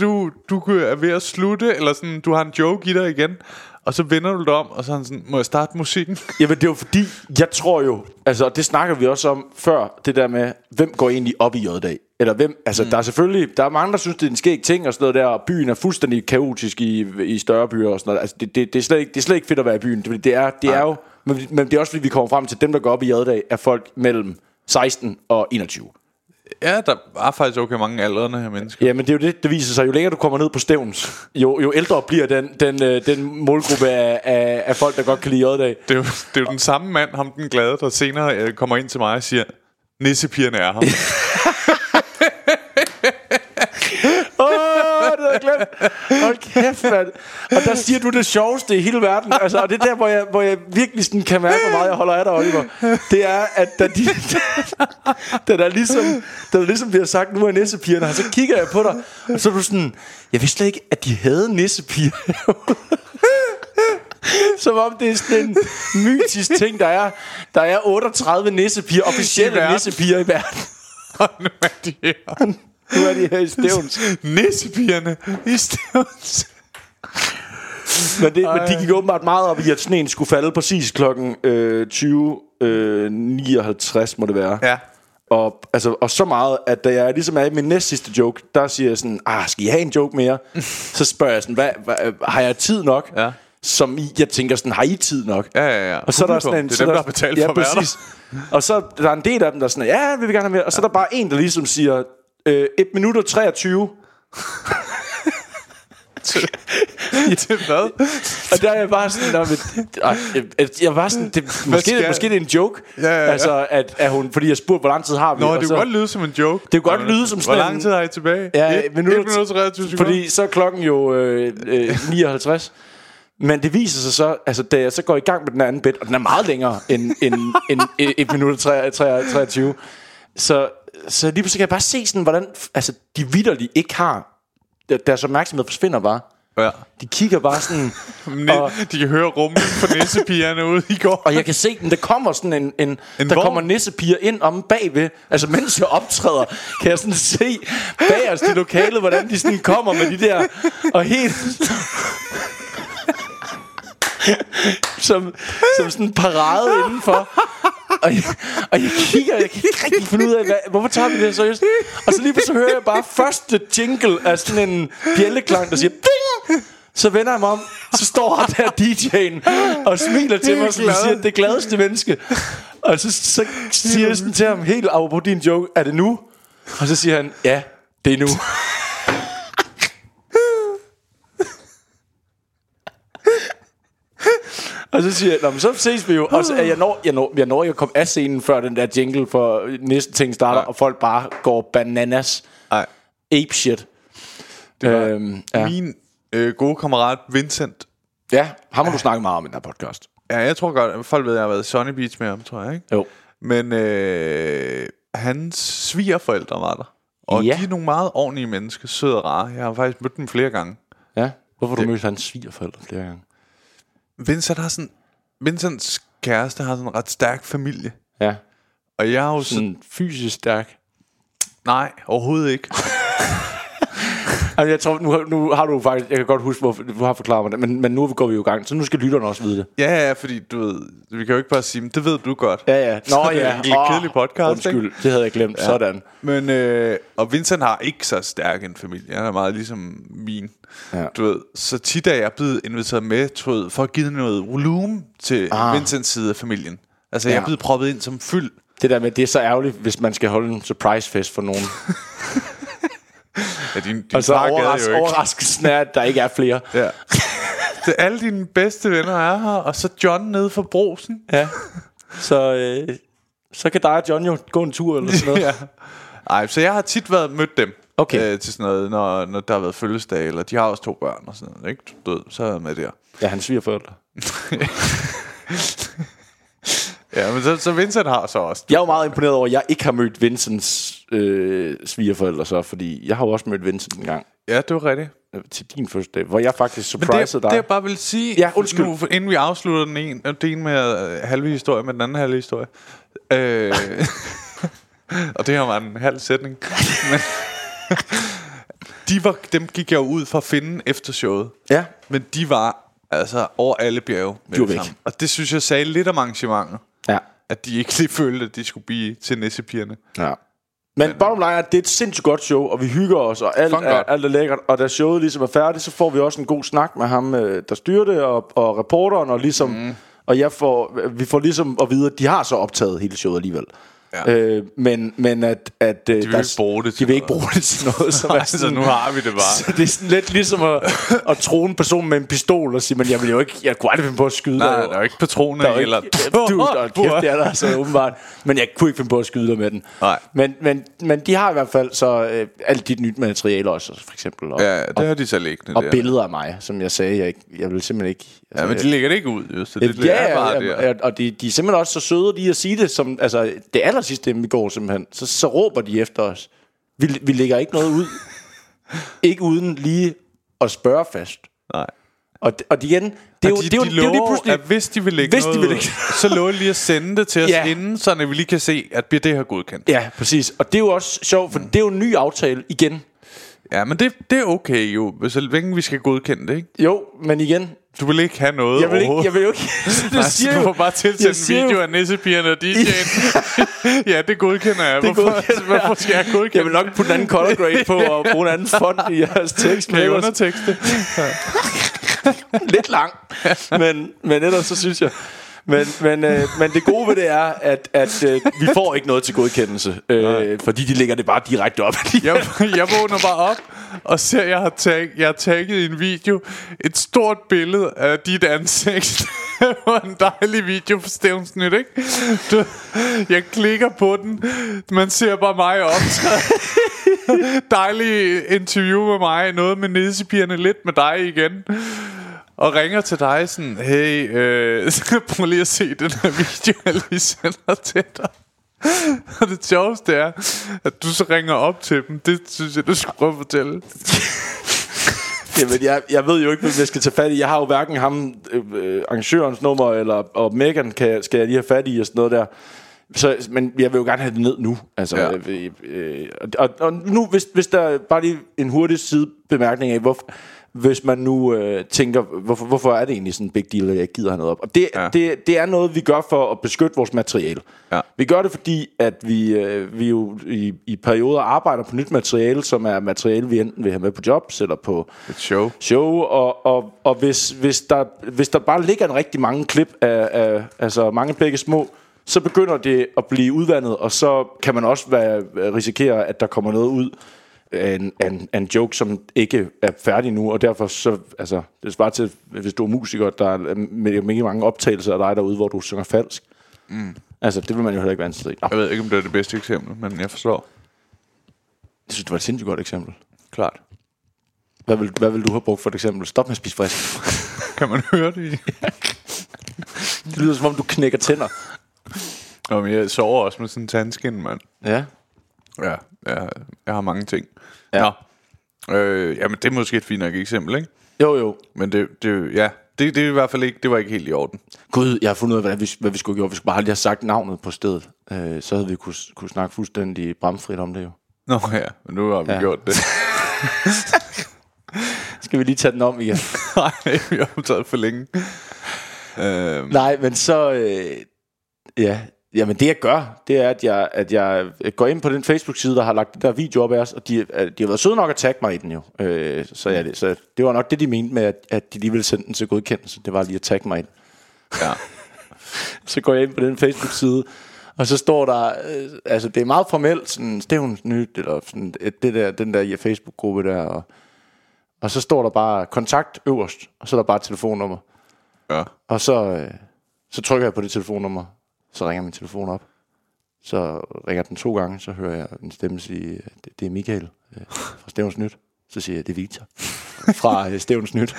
du, du er ved at slutte, eller sådan, du har en joke i dig igen. Og så vender du dig om, og så er han sådan, må jeg starte musikken? Jamen det er jo fordi, jeg tror jo, altså det snakker vi også om før, det der med, hvem går egentlig op i J-dag? Eller hvem, altså mm. der er selvfølgelig, der er mange, der synes, det er en skæg ting og sådan noget der, og byen er fuldstændig kaotisk i, i større byer og sådan noget. Altså det, det, det, er slet ikke, det er slet ikke fedt at være i byen, det, det er, det er jo, men, men det er også fordi, vi kommer frem til, at dem, der går op i J-dag, er folk mellem 16 og 21. Ja, der er faktisk okay mange aldrende her mennesker. Ja, men det er jo det, det viser sig. Jo længere du kommer ned på stævns, jo, jo ældre bliver den, den, øh, den målgruppe af, af, af folk, der godt kan lide J-dag. Det er, jo, det er jo den samme mand, ham den glade, der senere øh, kommer ind til mig og siger, Nissepigerne er her. Åh, oh, det havde jeg glemt. Hold kæft, mand. Og der siger du det sjoveste i hele verden. Altså, og det er der, hvor jeg, hvor jeg virkelig sådan kan mærke, hvor meget jeg holder af dig, Oliver. Det er, at da, de, da der, ligesom, da der ligesom bliver sagt, nu er nissepigerne her, så kigger jeg på dig, og så er du sådan, jeg vidste slet ikke, at de havde nissepiger. Som om det er sådan en mytisk ting, der er. Der er 38 nissepiger, officielle nissepiger i verden. og nu er de her. Nu er de her i stævns. Nissepigerne i Stævns. Men, det, men de gik åbenbart meget op i, at sneen skulle falde præcis klokken øh, 20, øh, 59, må det være. Ja. Og, altså, og så meget, at da jeg ligesom er i min næst sidste joke, der siger jeg sådan, ah, skal I have en joke mere? så spørger jeg sådan, hvad, hvad, har jeg tid nok? Ja. Som I, jeg tænker sådan, har I tid nok? Ja, ja, ja. Og så er der sådan en... Det så er dem, der har betalt ja, for være præcis. Og så der er en del af dem, der er sådan, ja, vil vi gerne have mere. Og så er der bare en, der ligesom siger, øh, 1 minut og 23. til, til hvad? Og der er jeg bare sådan, der, jeg, jeg, jeg var sådan, det, måske, det, måske det er en joke, Ja, ja, ja. altså at, at hun, fordi jeg spurgte, hvor lang tid har vi? Nå, det kunne så, godt lyde som en joke. Det kunne godt lyde som Hvor sådan lang en- tid har I tilbage? Ja, Et- minutter- et minut og 23 sekunder. Fordi så er klokken jo øh, øh, 59. Men det viser sig så, altså da jeg så går i gang med den anden bed, og den er meget længere end, end, end 1 minut og tre- tre- 23, så, så lige pludselig kan jeg bare se sådan, hvordan altså, de vidderligt ikke har, der- deres opmærksomhed forsvinder bare. Ja. De kigger bare sådan, og, de kan høre rummen på nissepigerne ude i går. og jeg kan se den, der kommer sådan en, en, En der vogn? kommer nissepiger ind om bagved, altså mens jeg optræder, kan jeg sådan se bag os i lokalet, hvordan de sådan kommer med de der, og helt, som, som sådan en parade indenfor. Og jeg, og jeg kigger, jeg kan ikke rigtig finde ud af, hvad, hvorfor tager vi det her seriøst? Og så lige pludselig hører jeg bare første jingle af sådan en bjælleklang, der siger Ding! Så vender jeg mig om, så står han der DJ'en og smiler til mig, som glad. siger, det gladeste menneske. Og så, så siger jeg sådan til ham, helt apropos din joke, er det nu? Og så siger han, ja, det er nu. Og så siger jeg, Nå, men så ses vi jo. Og så er jeg når, jeg når, jeg når at komme af scenen, før den der jingle for næste ting starter, Nej. og folk bare går bananas. Nej. Ape shit. Øhm, ja. Min øh, gode kammerat Vincent. ja, ham har du snakket meget om i den her podcast. Ja, jeg tror godt, at folk ved, at jeg har været Sunny Beach med ham, tror jeg, ikke? Jo. Men øh, hans svigerforældre var der. Og Ja. de er nogle meget ordentlige mennesker, søde og rare. Jeg har faktisk mødt dem flere gange. Ja. Hvorfor har du mødt hans svigerforældre flere gange? Vincent har sådan... Vincents kæreste har sådan en ret stærk familie. Ja. Og jeg har jo sådan... Sådan fysisk stærk. Nej, overhovedet ikke. Altså, jeg tror, nu, nu har du faktisk... Jeg kan godt huske, hvorfor du har forklaret mig det, men, men nu går vi jo i gang, så nu skal lytterne også vide det. Ja, ja, fordi du ved... Vi kan jo ikke bare sige, men det ved du godt. Ja, ja. Nå, det er ja. en lidt kedelig podcast, Undskyld, det havde jeg glemt. Ja. Sådan. Men, øh, og Vincent har ikke så stærk en familie. Han er meget ligesom min. Ja. Du ved, så tit er jeg blevet inviteret med, ved, for at give noget volumen til Ah. Vincents side af familien. Altså, jeg er Ja. blevet proppet ind som fyld. Det der med, det er så ærgerligt, hvis man skal holde en surprise fest for nogen. Ja, din, din Og så overras- jo ikke. overraskelsen er, at der ikke er flere. Ja. Det, alle dine bedste venner er her, og så John nede for brosen. Ja. Så, øh, så kan dig og John jo gå en tur eller sådan noget. ja. Ej, så jeg har tit været mødt dem. Okay. Øh, til sådan noget, når, når der har været fødselsdag, eller de har også to børn og sådan noget, ikke? Du ved, så er jeg med der. Ja, hans svigerforældre. Ja, men så, så Vincent har så også. Jeg er jo meget imponeret over, at jeg ikke har mødt Vincents øh, svigerforældre så, fordi jeg har jo også mødt Vincent en gang Ja, det var rigtigt. øh, til din fødselsdag, hvor jeg faktisk Men det, surprisede det dig. jeg bare vil sige, Ja, undskyld. Nu, inden vi afslutter den ene, det ene med øh, halve historie, med den anden halve historie. Øh, og det her var en halv sætning. Men, de var, dem gik jeg jo ud for at finde efter showet. Ja, Men de var altså over alle bjerge. med De var væk. Og det synes jeg sagde lidt om arrangementet. Ja, At de ikke lige følte, at de skulle blive til nissepigerne. ja. Men bottom line er, at det er et sindssygt godt show, og vi hygger os, og alt, er, alt er lækkert. Og da showet ligesom er færdigt, så får vi også en god snak med ham, øh, der styrer det, og, og reporteren, og ligesom... Mm. Og jeg får, vi får ligesom at vide, at de har så optaget hele showet alligevel. Ja. Øh, men, men at, at de vil ikke bruge det De vil ikke noget. bruge det til noget som er Altså, sådan, nu har vi det bare. Så det er sådan lidt ligesom at, at tro en person med en pistol og sige, men jeg vil jo ikke, jeg kunne aldrig finde på at skyde Nej, dig. der er jo ikke patroner Der er eller... ikke, du, der er kæft, det er der altså åbenbart. Men jeg kunne ikke finde på at skyde dig med den. Nej. Men, men, men de har i hvert fald så øh, alt dit nyt materiale også, for eksempel. Og, Ja, det har de så liggende og der. billeder af mig, som jeg sagde, jeg, ikke, jeg vil simpelthen ikke... Ja, men de lægger det ikke ud, jo, så det, Ja, det er bare ja, der. og de, de er simpelthen også så søde lige at sige det, som, altså det aller sidste i går simpelthen, så, så råber de efter os. Vi, vi lægger ikke noget ud, ikke uden lige at spørge fast. Nej. Og, og igen, det er jo, de, det er jo, de det er jo lige pludselig... at hvis de vil lægge Hvis de noget vil ud, lægge- så lover de lige at sende det til os Ja. inden, så vi lige kan se, at bliver det her godkendt. Ja, præcis. Og det er jo også sjovt, for det er jo en ny aftale igen. Ja, men det, det er okay jo, så længe vi skal godkende det, ikke? Jo, men igen, Du vil ikke have noget jeg vil ikke, jeg vil jo ikke... det Nej, siger du må bare siger en jo- video af nissepigerne og DJ'en. ja, det godkender jeg. Det Hvorfor, godkender jeg. hvorfor skal jeg godkende Jeg vil nok putte en anden color grade på og bruge en anden font i jeres tekst. Kan ellers- undertekste? lidt lang, men, men ellers så synes jeg... Men, men, øh, men det gode ved det er, at, at øh, vi får ikke noget til godkendelse, øh, fordi de lægger det bare direkte op. Jeg, jeg vågner bare op, og ser, jeg har, tag, jeg har tagget i en video et stort billede af dit ansigt. det var en dejlig video for Stævnsnyt, ikke? Du, jeg klikker på den. Man ser bare mig optræde. dejlig interview med mig. Noget med næsepigerne, lidt med dig igen. Og ringer til dig sådan, hey, øh, prøv lige at se den her video, jeg lige sender til dig. Og det sjoveste er, at du så ringer op til dem. Det synes jeg, du skal prøve at fortælle. Jamen, jeg, jeg ved jo ikke, hvem jeg skal tage fat i. Jeg har jo hverken ham, øh, øh, arrangørens nummer, eller og Megan kan, skal jeg lige have fat i, og sådan noget der. Så, men jeg vil jo gerne have det ned nu. Altså, ja. øh, øh, og, og nu, hvis, hvis der bare lige en hurtig sidebemærkning af, hvorfor, hvis man nu øh, tænker, hvorfor, hvorfor er det egentlig sådan en big deal, at jeg gider have noget op? Og det, ja. det, det er noget, vi gør for at beskytte vores materiale. Ja. Vi gør det, fordi at vi, øh, vi jo i, i perioder arbejder på nyt materiale, som er materiale, vi enten vil have med på jobs, eller på Et show. show, og, og, og hvis, hvis, der, hvis der bare ligger en rigtig mange klip af, af altså mange begge små, så begynder det at blive udvandet, og så kan man også være, risikere, at der kommer noget ud en, en, en joke, som ikke er færdig nu, og derfor så, altså, det svarer til, hvis du er musiker, der er med, med mange optagelser af dig derude, hvor du synger falsk. Mm. Altså, det vil man jo heller ikke være ansat i. Jeg ved ikke, om det er det bedste eksempel, men jeg forstår. jeg synes, det var et sindssygt godt eksempel. Klart. Hvad vil, hvad vil du have brugt for et eksempel? Stop med at spise frisk. Kan man høre det? Det lyder som om, du knækker tænder. Nå, men jeg sover også med sådan en tandskin, mand. Ja. Ja, jeg, jeg har mange ting. Ja. Nå. Øh, jamen, det er måske et fint nok eksempel, ikke? Jo, jo. Men det, det ja, det, det er i hvert fald ikke, det var ikke helt i orden. Gud, jeg har fundet ud af, hvad vi, hvad vi skulle gøre. Vi skulle bare lige have sagt navnet på stedet. Øh, så havde vi kunne, kunne snakke fuldstændig bramfrit om det jo. Nå ja, men nu har vi ja. Ja. gjort det. Skal vi lige tage den om igen? Nej, vi har optaget for længe. Øh, Nej, men så... Øh, ja, jamen det jeg gør, det er, at jeg, at jeg går ind på den Facebook-side, der har lagt den der video op af os, og de, øh, de har været søde nok at tagge mig i den jo. Øh, så, det, så det var nok det, de mente med, at, at de lige ville sende den til godkendelse. Det var lige at tagge mig i den. ja. så går jeg ind på den Facebook-side, og så står der, øh, altså det er meget formelt, sådan Stævns Nyt, eller sådan et- det der, den der Facebook-gruppe der, og, og så står der bare kontakt øverst, og så er der bare et telefonnummer. ja. Og så, øh, så trykker jeg på det telefonnummer, så ringer min telefon op. Så ringer den to gange, så hører jeg en stemme sige, det, det er Michael øh, fra Stævns Nyt. Så siger jeg, det er Victor fra øh, Stævns Nyt.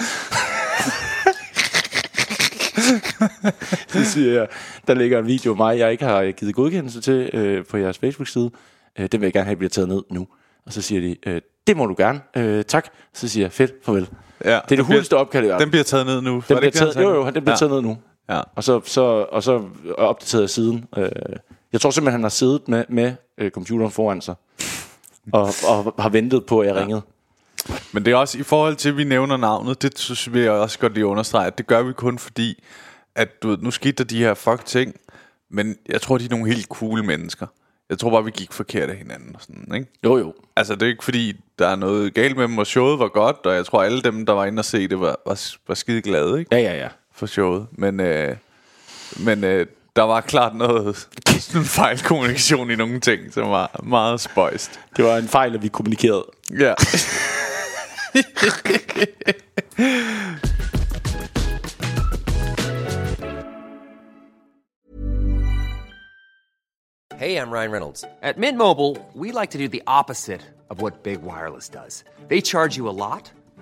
så siger jeg, der ligger en video af mig, jeg ikke har givet godkendelse til øh, på jeres Facebook-side. Øh, den vil jeg gerne have, bliver taget ned nu. Og så siger de, øh, det må du gerne. Øh, tak. Så siger jeg, fedt, farvel. ja. Det er det hurtigste opkald i verden. Den bliver taget ned nu. Den bliver taget, jo, jo, den bliver ja. taget ned nu. Ja. Og så, så, og så opdateret siden. Øh, jeg tror simpelthen, han har siddet med, med øh, computeren foran sig. Og, og har ventet på, at jeg ringede. Men det er også i forhold til, at vi nævner navnet, det synes jeg også godt lige understrege, at det gør vi kun fordi, at du ved, nu skete der de her fuck ting, men jeg tror, de er nogle helt cool mennesker. Jeg tror bare, vi gik forkert af hinanden og sådan, ikke? Jo, jo. Altså, det er ikke fordi, der er noget galt med dem, og showet var godt, og jeg tror, alle dem, der var inde og se det, var, var, var skide glade, ikke? Ja, ja, ja. For showet. Men, øh, men øh, der var klart noget sådan fejlkommunikation i nogle ting, som var meget spøjst. Det var en fejl, at vi kommunikerede. Ja. Hey, I'm Ryan Reynolds. At Mint Mobile, we like to do the opposite of what Big Wireless does. They charge you a lot,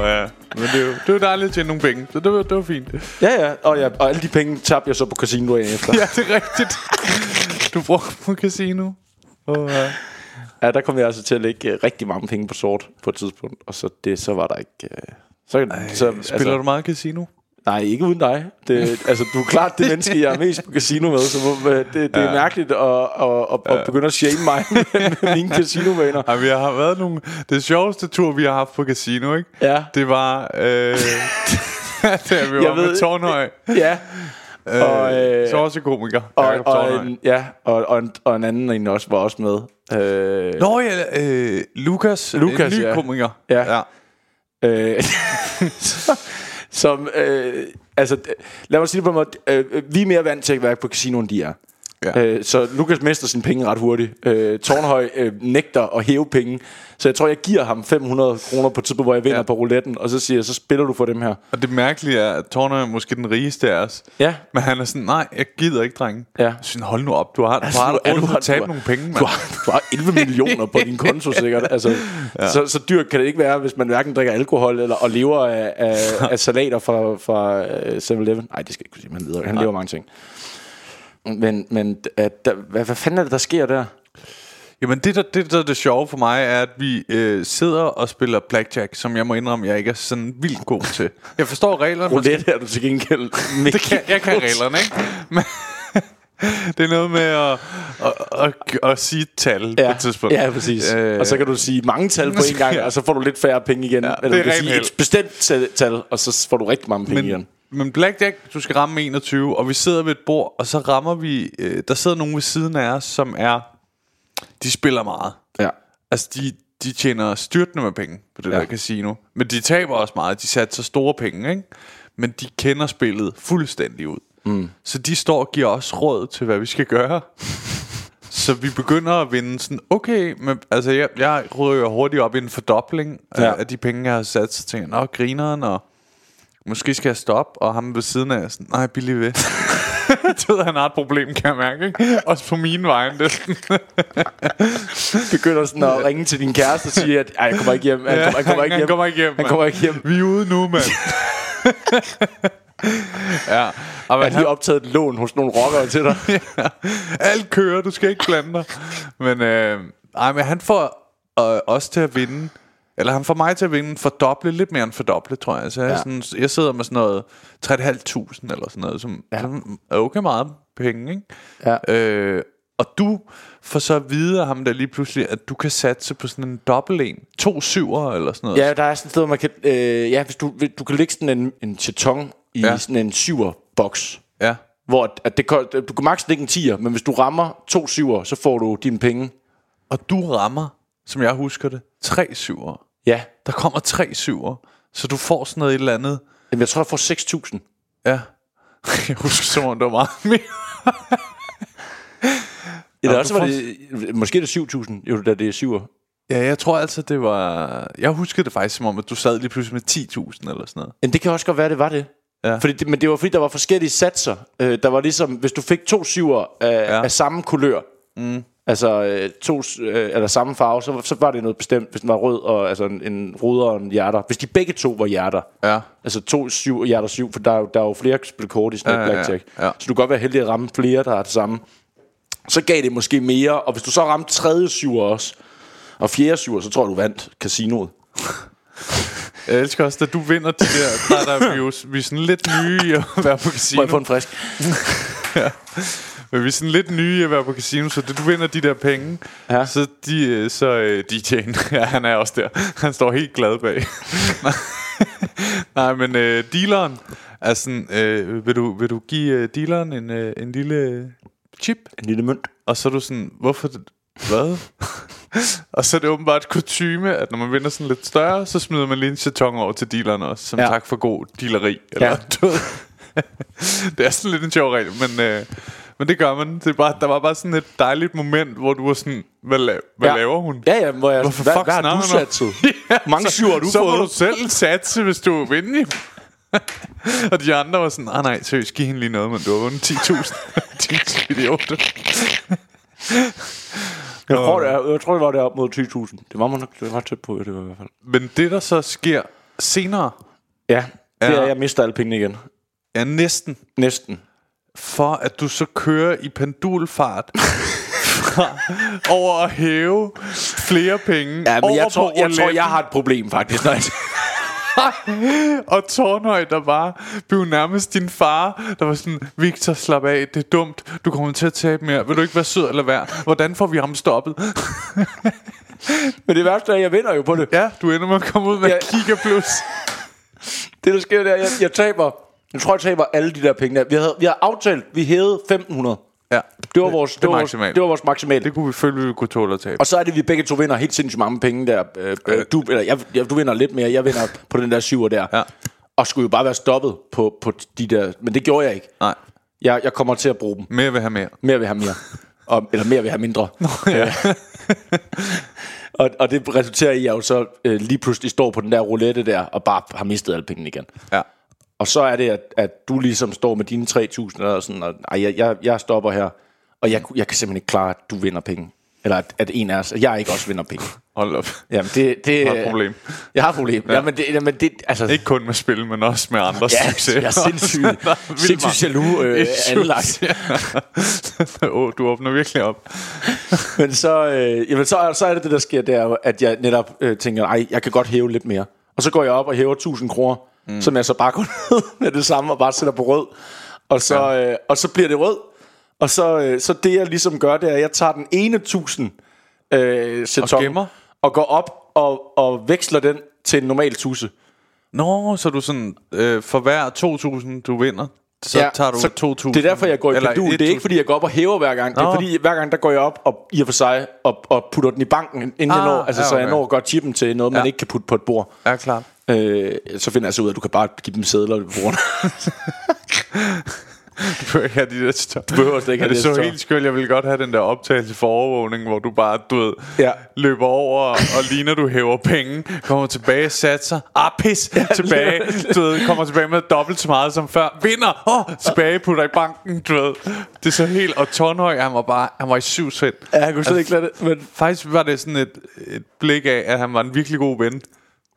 Men det er jo, det er jo dejligt at tjene nogle penge, så det var, det var fint. Ja, ja. Og, ja, og alle de penge tabte jeg så på casinoen efter. Ja, det er rigtigt. Du brugte på casino. Oh, ja. Ja, der kom jeg altså til at lægge øh, rigtig mange penge på sort på et tidspunkt, og så, det, så var der ikke... Øh, så, Ej, så, Spiller altså, du meget casino? Nej, ikke uden dig. Det, altså, du er klart det menneske, jeg er mest på casino med, så det, det er Ja. mærkeligt at, at, at, at begynde at shame mig med, mine casinovaner. Ja, vi har været nogle... Det sjoveste tur, vi har haft på casino, ikke? Ja. Det var... Øh, da vi var Jeg med ved- Tornhøj. Ja, Øh, og, øh, så også komiker. og, og, en, ja, og, og, en, og en anden en også var også med. Øh, Nå ja, øh, Lukas, Lukas, en ny ja. komiker. Ja. ja. Øh, som, øh, altså, lad mig sige det på en måde. Øh, øh vi er mere vant til at være på casino, end de er. Ja. Øh, så Lukas mister sine penge ret hurtigt. Øh, Tornhøj øh, nægter at hæve penge. Så jeg tror, jeg giver ham 500 kroner på tidspunkt, hvor jeg vinder Ja. på rouletten. Og så siger jeg, så spiller du for dem her. Og det mærkelige er, at Tornhøj er måske den rigeste af os. Ja. Men han er sådan, nej, jeg gider ikke, drenge. Ja. Synes, hold nu op, du har, Altså, du har du har- har- nogle penge, mand. Du har, du har 11 millioner på din konto sikkert. Altså, ja. så, så dyrt kan det ikke være, hvis man hverken drikker alkohol eller, og lever af, af, af salater fra, fra øh, 7-Eleven. Nej, det skal jeg ikke kunne sige. Man lever, han lever mange ting. Men, men at der, hvad, hvad fanden er det, der sker der? Jamen det der, det der er det sjove for mig er At vi øh, sidder og spiller blackjack Som jeg må indrømme Jeg ikke er sådan vildt god til Jeg forstår reglerne Roulette er du til gengæld. det kan, Jeg kan reglerne ikke Men Det er noget med at, at, at, at sige et tal ja. på et tidspunkt Ja, præcis. Øh, og så kan du sige mange tal på en gang, og så får du lidt færre penge igen. Ja, Eller det er du kan sige held. et bestemt tal- tal, og så får du rigtig mange penge igen. Men, blackjack, du skal ramme 21 Og vi sidder ved et bord Og så rammer vi øh, Der sidder nogen ved siden af os Som er De spiller meget Ja. Altså, de, de tjener styrtende med penge på det ja. Der casino. Men de taber også meget. De satte så store penge, ikke? Men de kender spillet fuldstændig ud. Mm. Så de står og giver os råd til, hvad vi skal gøre. så vi begynder at vinde sådan, okay, men, altså jeg, jeg rører hurtigt op i en fordobling. Ja. af, af de penge, jeg har sat. Så tænker jeg, nå, grineren, og måske skal jeg stoppe. Og ham ved siden af, er sådan, nej, billig ved. du ved, han har et problem, kan jeg mærke, ikke? Også på mine vegne. Det er Begynder sådan at ringe til din kæreste og sige, at "Ej, jeg kommer ikke hjem. Han, kommer, han kommer ikke han hjem. kommer ikke hjem. Han kommer ikke hjem. Vi er ude nu, mand. ja. Og Jeg man, har lige optaget et lån hos nogle rockere til dig. alt kører, du skal ikke blande dig. Men, øh, ej, men han får øh, os til at vinde, eller han får mig til at vinde fordoble, lidt mere end fordoble, tror jeg. Så jeg, ja. Sådan, jeg sidder med sådan noget 3.500 eller sådan noget, som, ja. Er okay meget penge, ikke? Ja. Øh, og du får så at vide af ham der lige pludselig, at du kan satse på sådan en dobbelt en. To syver eller sådan noget. Ja, der er sådan et sted, man kan... Øh, ja, hvis du, du kan lægge sådan en, en cheton i Ja. sådan en syver-boks. ja. Hvor at- det, du kan maks lægge en 10'er, men hvis du rammer to syver, så får du dine penge. Og du rammer, som jeg husker det, tre syver. Ja. Der kommer tre syver. Så du får sådan noget et eller andet. Jamen, jeg tror, jeg får 6.000. Ja. Jeg husker som om, det var meget mere. Eller også var det... Måske er det 7.000, jo, da det er syver. Ja, jeg tror altså, det var... Jeg husker det faktisk som om, at du sad lige pludselig med 10.000 eller sådan noget. Men det kan også godt være, det var det. Ja. Fordi det, men det var fordi, der var forskellige satser. Øh, der var ligesom, hvis du fik to syver af, ja. af samme kulør, mm. Altså øh, to, øh, eller samme farve, så, så var det noget bestemt, hvis den var rød, og, altså en, en ruder og en hjerter. Hvis de begge to var hjerter, Ja. altså to syv og hjerter syv, for der, er jo- der er jo flere spil kort i sådan Ja, et ja, blackjack. ja, ja. Så du kan godt være heldig at ramme flere, der er det samme. Så gav det måske mere, og hvis du så ramte tredje syver også, og fjerde syver, så tror jeg, du vandt casinoet. Jeg elsker også, da du vinder de der... Der, der er vi jo vi er sådan lidt nye i at være på casino. Må jeg få en frisk? Men vi er sådan lidt nye at være på casino, så du vinder de der penge, ja. Så, de, øh, så øh, DJ'en, ja, han er også der. Han står helt glad bag. Nej. Men øh, dealeren er sådan, øh, vil, du, vil du give øh, dealeren en, øh, en lille chip? En lille mønt. Og så er du sådan, hvorfor, hvad? og så er det åbenbart kutyme, at når man vinder sådan lidt større, så smider man lige en chaton over til dealeren også, som ja. Tak for god dealeri. Eller, Ja. ved. det er sådan lidt en sjov regel, men, øh, men det gør man. Det er bare, der var bare sådan et dejligt moment, hvor du var sådan, hvad, la- hvad ja. laver hun? Ja, ja, hvor jeg, Hvorfor hvad, fuck hvad har du satset? Hvor mange har du så fået? må du selv satse, hvis du vinde. jo. og de andre var sådan, nej nej, seriøst, giv hende lige noget, men du har vundet 10.000. Din idiot. Jeg tror, det, er, jeg tror, det var det op mod 20.000. Det var man nok det var tæt på, det var i hvert fald. Men det, der så sker senere, Ja, det Ja. er, jeg mister alle pengene igen. Ja, næsten. Næsten. For at du så kører i pendulfart fra, over at hæve flere penge Ja, men over jeg tror, jeg, tror, jeg har et problem faktisk. Når jeg, Og Tornhøj, der bare blev nærmest din far, der var sådan, Victor, slap af, det er dumt, du kommer til at tabe mere, vil du ikke være sød eller være? Hvordan får vi ham stoppet? men det værste er, at jeg vinder jo på det. ja, du ender med at komme ud med ja. kigger plus. Det, der sker, det er, at jeg, jeg taber... Jeg tror, jeg taber alle de der penge der. Vi, havde, vi har aftalt, vi hævede 1500. Ja, Det var vores, det, det, var vores, det var vores maksimale. Det kunne vi følge, vi kunne tåle at tabe. Og så er det, vi begge to vinder helt sindssygt mange penge der. Øh, øh, du, eller jeg, jeg, du vinder lidt mere, jeg vinder på den der syver der. Ja. Og skulle jo bare være stoppet på, på de der... Men det gjorde jeg ikke. Nej, Jeg, jeg kommer til at bruge dem. mere vil have mere. Mere vil have mere. Og, eller mere vil have mindre. Nå, ja. og, og det resulterer i, at jeg jo så øh, lige pludselig står på den der roulette der, og bare har mistet alle pengene igen. Ja. Og så er det, at, at du ligesom står med dine 3.000 og sådan, og ej, jeg, jeg, jeg stopper her, og jeg, jeg kan simpelthen ikke klare, at du vinder penge. Eller at, at en af os, jeg ikke også vinder penge. Hold op. Jamen, det, det har et problem. Jeg har et problem. Ja. Jamen, det, jamen, det, altså, Ikke kun med spil, men også med andres ja, succes. jeg er sindssygt, er sindssygt jaloux øh, anlagt. Ja. oh, du åbner virkelig op. Men så, øh, jamen, så, så er det det, der sker, det er at jeg netop øh, tænker, ej, jeg kan godt hæve lidt mere. Og så går jeg op og hæver 1000 kroner, mm. som jeg så bare går ned med det samme og bare sætter på rød. Og så, ja. øh, og så bliver det rød. Og så, øh, så det, jeg ligesom gør, det er, at jeg tager den ene 1000 øh, sæton, gemmer? og går op og, og veksler den til en normal tusse. Nå, så du sådan, øh, for hver 2.000 du vinder, så ja, tager du 2.000. Det er derfor, jeg går i pendul. Det er 1.000. ikke, fordi jeg går op og hæver hver gang. Det er Nå. fordi, hver gang, der går jeg op og i og for sig og, og putter den i banken, inden ah, jeg når, altså, ja, så jeg okay. når godt chippen til noget, man Ja. ikke kan putte på et bord. Ja, klart. Øh, så finder jeg så ud af, at du kan bare give dem sædler på bordene. Du behøver ikke have de der større. Du behøver slet ikke ja, have det det så helt skønt. Jeg ville godt have den der optagelse for overvågning, hvor du bare, du ved, Ja. løber over og ligner, du hæver penge, kommer tilbage, satser, ah, pis, tilbage, du ved, kommer tilbage med dobbelt så meget som før, vinder, oh, tilbage, putter i banken, du ved. Det er så helt, og Tornhøj, han var bare, han var i syv sind. ja, jeg kunne slet ikke lade det. Men Faktisk var det sådan et, et blik af, at han var en virkelig god ven.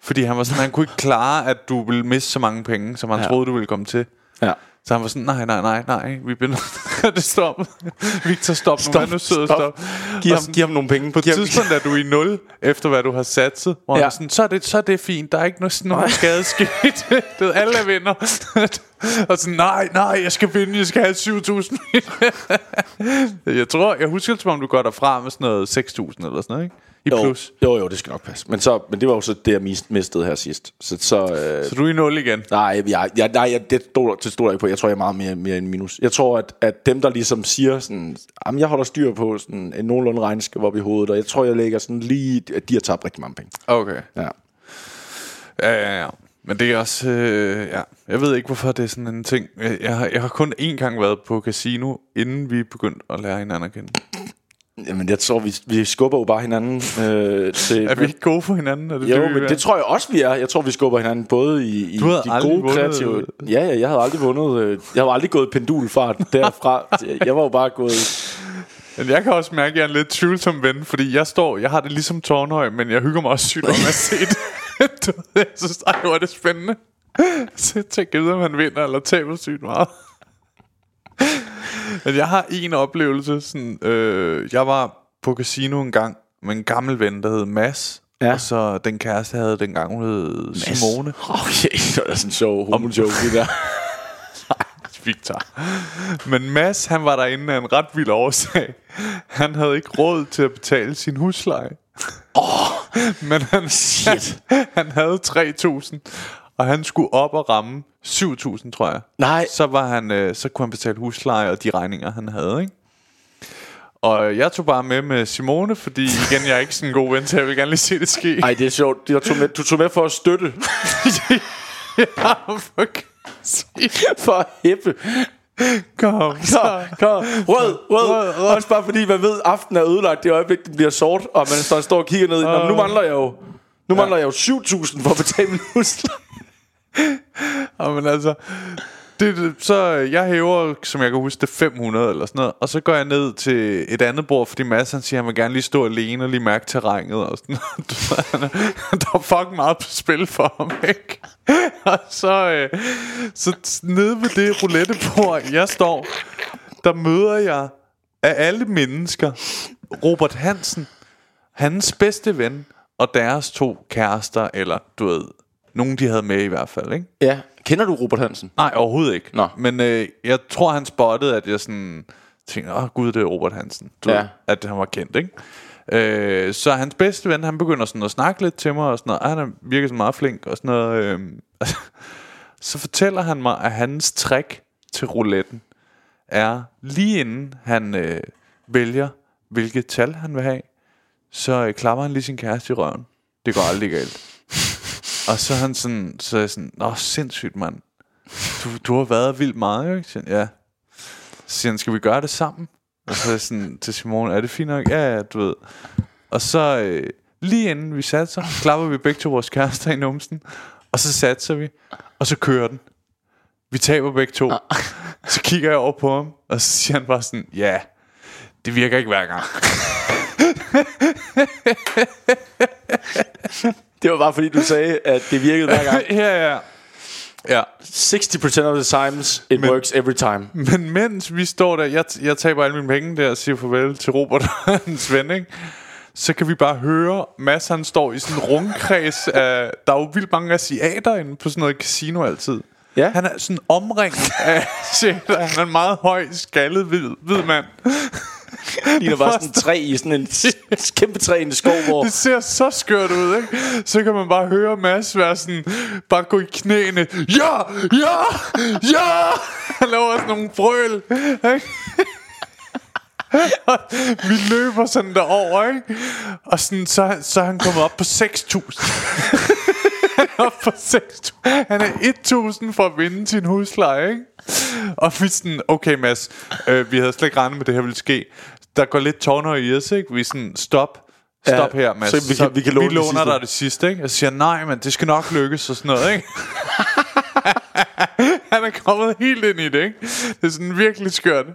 Fordi han var sådan, han kunne ikke klare, at du ville miste så mange penge, som han Ja. troede, du ville komme til. ja. Så han var sådan, nej, nej, nej, nej, vi bliver nødt det stop. Victor, stop, nu, vær nu sød og stop. Giv Og ham, sådan, giv ham nogle penge. På et tidspunkt er du i nul, efter hvad du har satset. Hvor Ja. sådan, så er, det, så er det fint, der er ikke noget, nogen skade sket. du ved, alle er vinder. og sådan, nej, nej, jeg skal vinde, jeg skal have 7.000. jeg tror, jeg husker det, som om du går derfra med sådan noget 6.000 eller sådan noget, ikke? I Jo, plus. jo, jo, det skal nok passe. Men, så, men det var jo så det, jeg mis- mistede her sidst. Så, så øh, Så du er i nul igen. Nej, jeg, jeg, nej jeg, det stoler, det stoler jeg ikke på. Jeg tror, jeg er meget mere, mere end minus. Jeg tror, at, at dem, der ligesom siger sådan, jamen, jeg holder styr på sådan en nogenlunde regnskab op i hovedet, og jeg tror, jeg lægger sådan lige, at de har tabt rigtig mange penge. Okay. Ja. Ja, ja, ja. Men det er også, øh, ja, jeg ved ikke, hvorfor det er sådan en ting. Jeg, jeg, har, jeg har kun én gang været på casino, inden vi begyndte at lære hinanden at kende. Jamen, jeg tror, vi, vi skubber jo bare hinanden øh, til... Er vi ikke gode for hinanden? Er det Jo, det, men det tror jeg også, vi er. Jeg tror, vi skubber hinanden både i, i Du havde de gode vundet- kreative... Ja, ja, jeg havde aldrig vundet... Øh, jeg har aldrig gået pendulfart derfra. jeg var jo bare gået... Men jeg kan også mærke, at jeg er en lidt tvivlsom ven, fordi jeg står, jeg har det ligesom Tornhøj, men jeg hygger mig også sygt om at se det. Jeg synes, ej, hvor er det spændende. Så jeg tænker, om han vinder eller taber sygt meget. Men jeg har en oplevelse, sådan, øh, jeg var på casino en gang med en gammel ven, der hed Mads. Ja. Og så den kæreste, jeg havde dengang, hun hed Simone. Okay, det var da sådan en sjov homo-joke, der. Victor. Men Mads, han var derinde af en ret vild årsag. Han havde ikke råd til at betale sin husleje. Oh, Men han, Shit. han, han havde 3.000, og han skulle op og ramme 7.000, tror jeg. Nej. Så, var han, øh, så kunne han betale husleje og de regninger, han havde, ikke? Og jeg tog bare med med Simone, fordi igen, jeg er ikke sådan en god ven, så jeg vil gerne lige se det ske. Ej, det er sjovt. Du tog med, du tog med for at støtte. for, for at hæppe. kom, så. Kom. Rød, rød, rød, rød. Også bare fordi man ved, at aftenen er ødelagt. Det øjeblik, den bliver sort, og man står, står og kigger ned. den. Nå, nu mangler jeg jo... Nu mangler jeg jo 7.000 for at betale min husleje. Jamen men altså, det, så jeg hæver, som jeg kan huske, det 500 eller sådan noget. Og så går jeg ned til et andet bord, fordi Mads han siger, at han vil gerne lige stå alene og lige mærke terrænet og sådan noget. Der er fucking meget på spil for ham, ikke? Og så, øh, så nede ved det roulettebord, jeg står, der møder jeg af alle mennesker Robert Hansen, hans bedste ven og deres to kærester, eller du ved, nogen de havde med i hvert fald, ikke? Ja. Kender du Robert Hansen? Nej, overhovedet ikke. Nå. Men øh, jeg tror, han spottede, at jeg sådan tænkte, åh gud, det er Robert Hansen. Du Ja. ved, at han var kendt, ikke? Øh, så hans bedste ven, han begynder sådan at snakke lidt til mig, og sådan noget. Ej, han virker sådan meget flink, og sådan noget. Øh, så fortæller han mig, at hans trick til rouletten er, lige inden han øh, vælger, hvilket tal han vil have, så øh, klapper han lige sin kæreste i røven. Det går aldrig galt. Og så er han sådan, så er jeg sådan, Nå, sindssygt, mand. Du, du har været vildt meget, ikke? Så, ja. Så siger han, skal vi gøre det sammen? Og så er jeg sådan til Simone, er det fint nok? Ja, ja, du ved. Og så øh, lige inden vi satser, klapper vi begge to vores kærester i numsen. Og så satser vi, og så kører den. Vi taber begge to. Så kigger jeg over på ham, og så siger han bare sådan, ja, det virker ikke hver gang. Det var bare fordi, du sagde, at det virkede hver gang. ja, ja. Ja, 60% of the times, it Men- works every time. Men mens vi står der, jeg, jeg taber alle mine penge der og siger farvel til Robert og hans ven, ikke? Så kan vi bare høre, Mads han står i sådan en rundkreds af, der er jo vildt mange asiater inde på sådan noget casino altid. Ja. Han er sådan omringet af asiater. Han er en meget høj, skaldet, hvid, hvid mand. ligner bare sådan en træ i sådan en kæmpe træ i en skov, hvor... Det ser så skørt ud, ikke? Så kan man bare høre Mads være sådan, bare gå i knæene. Ja, ja, ja! Han laver sådan nogle brøl, ikke? Vi løber sådan derover, ikke? Og sådan, så, så han kommet op på 6.000 op på 6.000. Han er 1.000 for at vinde sin husleje, ikke? Og vi sådan, okay Mads, øh, vi havde slet ikke regnet med, det her ville ske. Der går lidt tårner i os, ikke? Vi sådan, stop. Stop Ja, her, Mads. så vi kan- vi kan låne vi det låner sidste. dig det sidste, ikke? Jeg siger, nej, men det skal nok lykkes og sådan noget, ikke? Han er kommet helt ind i det, ikke? Det er sådan virkelig skørt.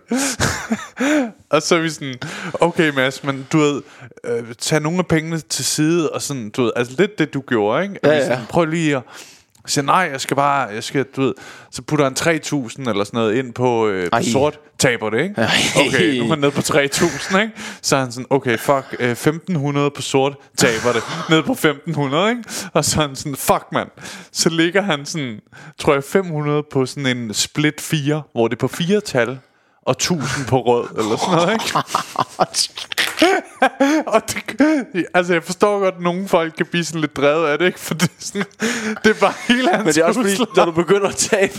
og så er vi sådan, okay Mads, men du ved, øh, tag nogle af pengene til side, og sådan, du ved, altså lidt det du gjorde, ikke? At Ja, ja. sådan, Prøv lige at, jeg siger, nej, jeg skal bare, jeg skal, du ved, så putter han 3.000 eller sådan noget ind på, øh, på sort, taber det, ikke? Ej. Okay, nu er han nede på 3.000, ikke? Så er han sådan, okay, fuck, øh, 1.500 på sort, taber det, ned på 1.500, ikke? Og så er han sådan, fuck mand. Så ligger han sådan, tror jeg, 500 på sådan en split 4, hvor det er på fire tal, og 1000 på rød, eller sådan noget, ikke? og det, altså jeg forstår godt, at nogle folk kan blive sådan lidt drevet af det, ikke? For det er, sådan, det er bare hele hans Men det er også fordi, når du begynder at tabe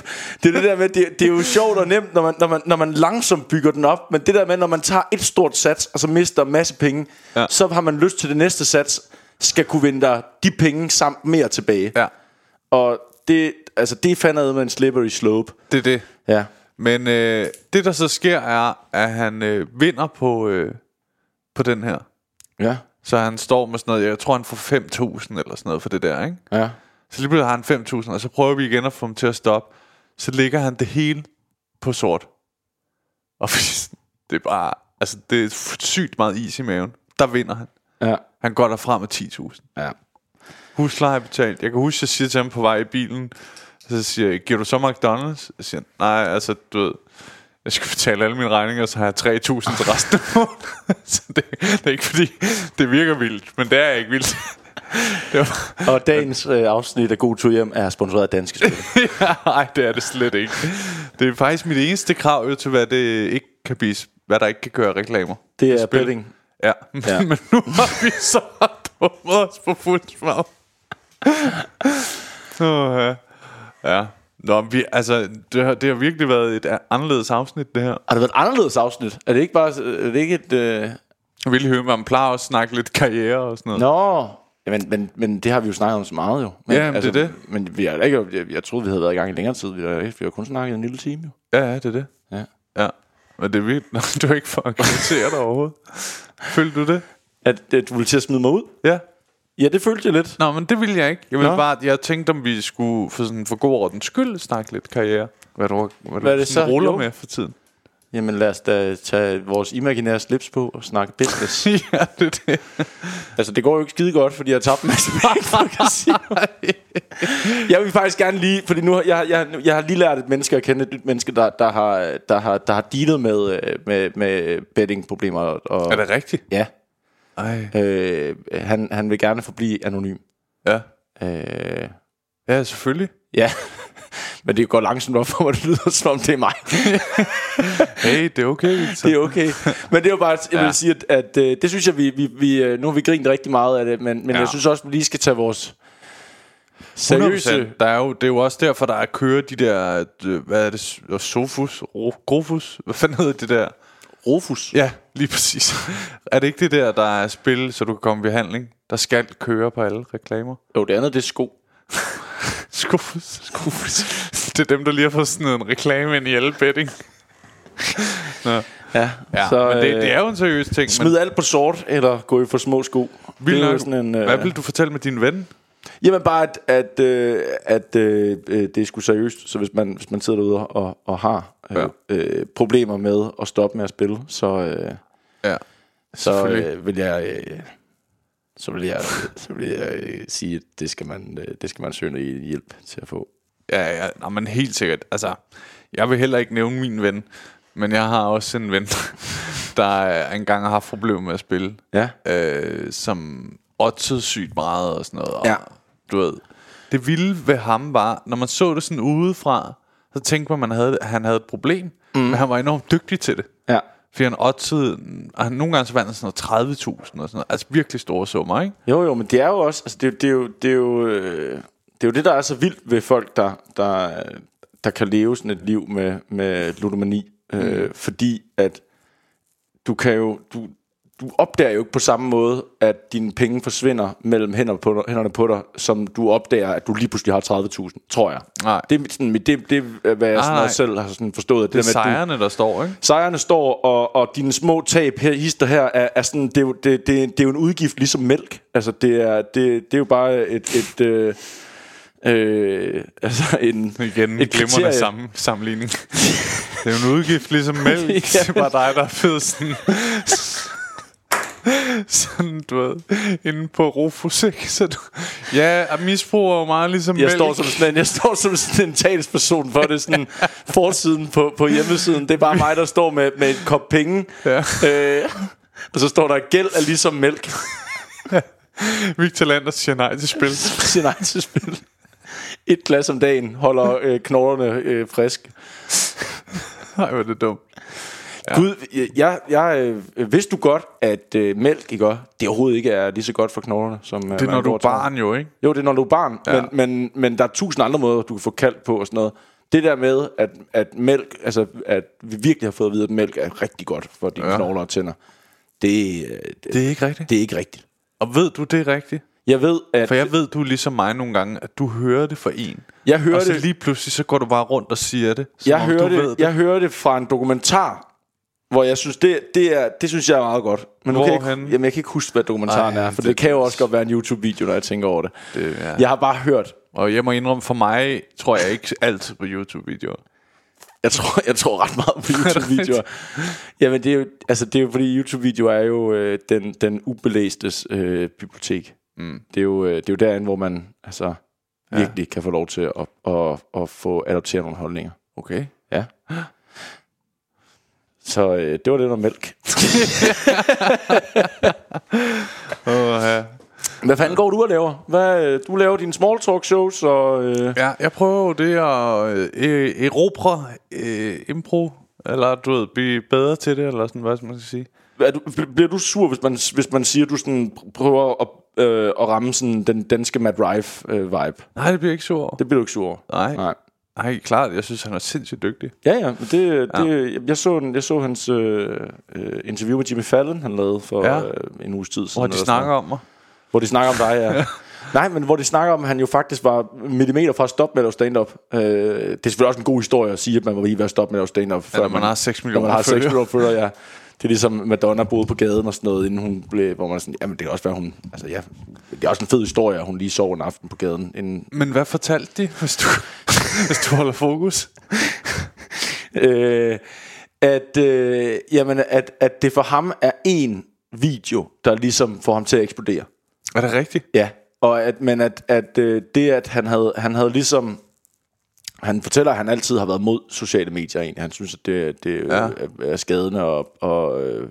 Det er det der med, det, det er jo sjovt og nemt når man, når, man, når man langsomt bygger den op Men det der med, når man tager et stort sats Og så mister en masse penge ja. Så har man lyst til det næste sats Skal kunne vinde dig de penge samt mere tilbage Ja, Og det, altså, det er fandme med en slippery slope det er det. Ja Men øh, det der så sker er, at han øh, vinder på, øh, på den her. Ja Så han står med sådan noget, jeg tror han får 5.000 eller sådan noget for det der, ikke? Ja Så lige pludselig har han 5.000, og så prøver vi igen at få ham til at stoppe. Så ligger han det hele på sort. Og det er bare, altså det er sygt meget is i maven. Der vinder han. Ja Han går derfra med 10.000. Ja Husleje betalt. Jeg kan huske, jeg siger til ham på vej i bilen, så siger jeg, giver du så McDonald's? Jeg siger, nej, altså, du ved, jeg skal betale alle mine regninger, så har jeg 3.000 til resten af måneden. så det, det, er ikke fordi, det virker vildt, men det er ikke vildt. det var, Og dagens øh, afsnit af God Tur Hjem Er sponsoreret af Danske Spil nej, det er det slet ikke. Det er faktisk mit eneste krav til, hvad, det ikke kan blive, hvad der ikke kan gøre reklamer. Det er Spil. betting Ja, Ja. men nu har vi så dummet os på fuld smag. oh, ja. ja. Nå, vi, altså, det har, det har virkelig været et anderledes afsnit, det her. Har det været et anderledes afsnit? Er det ikke bare er det ikke et... Øh... Ville høre, man plejer at snakke lidt karriere og sådan noget. Nå ja, men, men, men det har vi jo snakket om så meget jo men, Ja, men det er det. Men vi har da ikke, jeg, jeg troede vi havde været i gang i længere tid Vi har, vi har kun snakket en lille time jo Ja, ja, det er det. Ja. Ja. Men det er vildt. Du er ikke for at kritisere dig overhovedet. Følte du det? At, at du vil til at smide mig ud Ja. Ja, det følte jeg lidt. Nå, men det ville jeg ikke. Jeg ville Nå. bare, jeg tænkte, om vi skulle for, sådan, for god ordens skyld snakke lidt karriere. Hvad du, hvad Hvad er du det sådan så? ruller Jo. med for tiden. Jamen lad os da tage vores imaginære slips på og snakke business. ja, det det. altså det går jo ikke skide godt, fordi jeg har tabt en masse. Jeg vil faktisk gerne lige, fordi nu har jeg, jeg, jeg har lige lært et menneske at kende, et nyt menneske, der, der, har, der, har, der har dealet med, øh, med, med betting-problemer. Og, Er det rigtigt? Ja. Ej. Øh, han, han vil gerne forblive anonym. Ja. Øh, Ja, selvfølgelig. ja, men det går langsomt op for mig, det lyder som om det er mig. Hey, det er okay. Victor. det er okay. Men det er jo bare, jeg vil Ja. sige, at, at øh, det synes jeg, vi, vi, vi, øh, nu har vi grint rigtig meget af det, men, men Ja. jeg synes også, vi lige skal tage vores seriøse... 100%. Der er jo, det er jo også derfor, der er kører de der, øh, hvad er det, Sofus, Ro- Grofus, hvad fanden hedder det der? Rufus. Ja, lige præcis. er det ikke det der, der er spil, så du kan komme i behandling? Der skal køre på alle reklamer. Jo, det andet, det er sko. Skufus. Skufus. Det er dem, der lige har fået sådan en reklame ind i alle betting. Nå. Ja, Ja, så, men det, det er jo en seriøs ting. Smid alt på sort, eller gå i for små sko. men, er jo nok, sådan en, øh, Hvad vil du fortælle med din ven? Jamen bare, at, at, øh, at øh, øh, det er sgu seriøst. Så hvis man, hvis man sidder derude og, og har øh, Ja. øh, problemer med at stoppe med at spille, så, øh, Ja, så øh, vil jeg... Øh, så vil jeg, så vil jeg øh, sige, at det skal, man, øh, det skal man søge hjælp til at få. Ja, ja, nå, men helt sikkert. Altså, jeg vil heller ikke nævne min ven, men jeg har også en ven, der engang har haft problemer med at spille, Ja. øh, som oddsede sygt meget og sådan noget. Og, Ja. Du ved, det vilde ved ham var, når man så det sådan udefra, så tænkte man, at man havde, at han havde et problem, mm. men han var enormt dygtig til det. Ja. Fordi han oddsede, og han, nogle gange så vandt han sådan noget 30.000 og sådan noget. Altså virkelig store summer, ikke? Jo, jo, men det er jo også, altså det, er jo- det, er jo, det, er jo, øh, det er jo det, der er så vildt ved folk, der, der, der kan leve sådan et liv med, med ludomani. Mm. Øh, fordi at du kan jo, du, du opdager jo ikke på samme måde, at dine penge forsvinder mellem hænder på, dig- hænderne på dig, som du opdager, at du lige pludselig har 30.000, tror jeg. Nej. Det, er sådan, det, det er, hvad jeg Nej, sådan nej. også selv har sådan forstået. Det er der med, at du- sejrene, der står, ikke? Sejrene står, og, og dine små tab her, hister her, er, er sådan, det, er jo, det, det, det er jo en udgift ligesom mælk. Altså, det er, det, det er jo bare et, et øh, øh, altså en, Igen, et glimrende kriterie. samme, sammenligning. det er jo en udgift ligesom mælk. Ja. Det er bare dig, der er fed sådan... sådan, du ved, inde på Rufus, ikke? Så du, ja, misbrug er jo meget ligesom jeg mælk. står som sådan jeg står som sådan en talsperson for det sådan forsiden på, på hjemmesiden. Det er bare mig, der står med, med et kop penge. Ja. Øh, og så står der, gæld er ligesom mælk. Victor Lander siger nej til spil. siger nej til spil. Et glas om dagen holder øh, knoglerne øh, frisk. Nej, hvor er det dumt. Ja. Gud, jeg, jeg, øh, vidste du godt, at øh, mælk ikke, det overhovedet ikke er lige så godt for knoglerne? Som, øh, Det er, når du er barn jo, ikke? Jo, det er, når du er barn. Ja. Men, men, men der er tusind andre måder, du kan få kaldt på og sådan noget. Det der med, at, at mælk, altså at vi virkelig har fået at vide, at mælk er rigtig godt for dine ja. Knogler og tænder. Det, øh, det, Det er ikke rigtigt. det er ikke rigtigt. Og ved du, det er rigtigt? Jeg ved, at For jeg ved, du er ligesom mig nogle gange, at du hører det for en. jeg hører og så det, lige pludselig, så går du bare rundt og siger det. som jeg om hører det, ved jeg hører det fra en dokumentar, hvor jeg synes, det, det, er, det synes jeg er meget godt. Men nu kan jeg, ikke, jamen, jeg kan ikke huske, hvad dokumentaren Ej, er, for det, det- kan jo også godt være en YouTube-video, når jeg tænker over det. det. Ja. Jeg har bare hørt, Og jeg må indrømme, for mig tror jeg ikke altid på YouTube-videoer. jeg tror, jeg tror ret meget på YouTube-videoer. Jamen, det er jo, altså, det er jo fordi, YouTube-videoer er jo øh, den, den ubelæstes øh, bibliotek. Mm. Det, er jo, øh, det er jo derinde, hvor man altså, virkelig ja. kan få lov til at, at, at, at få adopteret nogle holdninger. Okay. Ja. Så øh, det var det der mælk. Uh, ja. Hvad fanden går du og laver? Hvad, øh, du laver dine small talk shows, og... Øh, ja, jeg prøver det at øh, erobre øh, impro, eller du ved, blive bedre til det, eller sådan, hvad skal man sige. er du, bl- bliver du sur, hvis man, hvis man siger, at du sådan prøver at, øh, at ramme sådan den danske Matt Rife-vibe? Øh, Nej, det bliver ikke sur det bliver du ikke sur? Nej. Nej. Nej, klart. Jeg synes, han er sindssygt dygtig. Ja, ja. Det, det, ja. Jeg, så, den- jeg så hans øh, øh, interview med Jimmy Fallon, han lavede for Ja. ja. øh, en uges tid siden. Hvor de snakker om mig. Hvor de snakker om dig, ja. Nej, men hvor de snakker om, at han jo faktisk var millimeter fra at stoppe med at lave stand-up. Øh, det er selvfølgelig også en god historie at sige, at man var lige ved at stoppe med at lave stand-up. før når man har seks Når man millioner har 6 følgere. millioner følgere, ja. Det er ligesom Madonna boede på gaden og sådan noget, inden hun blev, hvor man sådan, jamen det kan også være, hun, altså ja, det er også en fed historie, at hun lige sov en aften på gaden. En, Men hvad fortalte de, hvis du, hvis du holder fokus? øh, at, øh, jamen, at, at det for ham er en video, der ligesom får ham til at eksplodere. Er det rigtigt? Ja, og at, men at, at øh, det, at han havde, han havde ligesom... Han fortæller, at han altid har været mod sociale medier egentlig. Han synes, at det, det Ja. er, er skadende, og, og øh,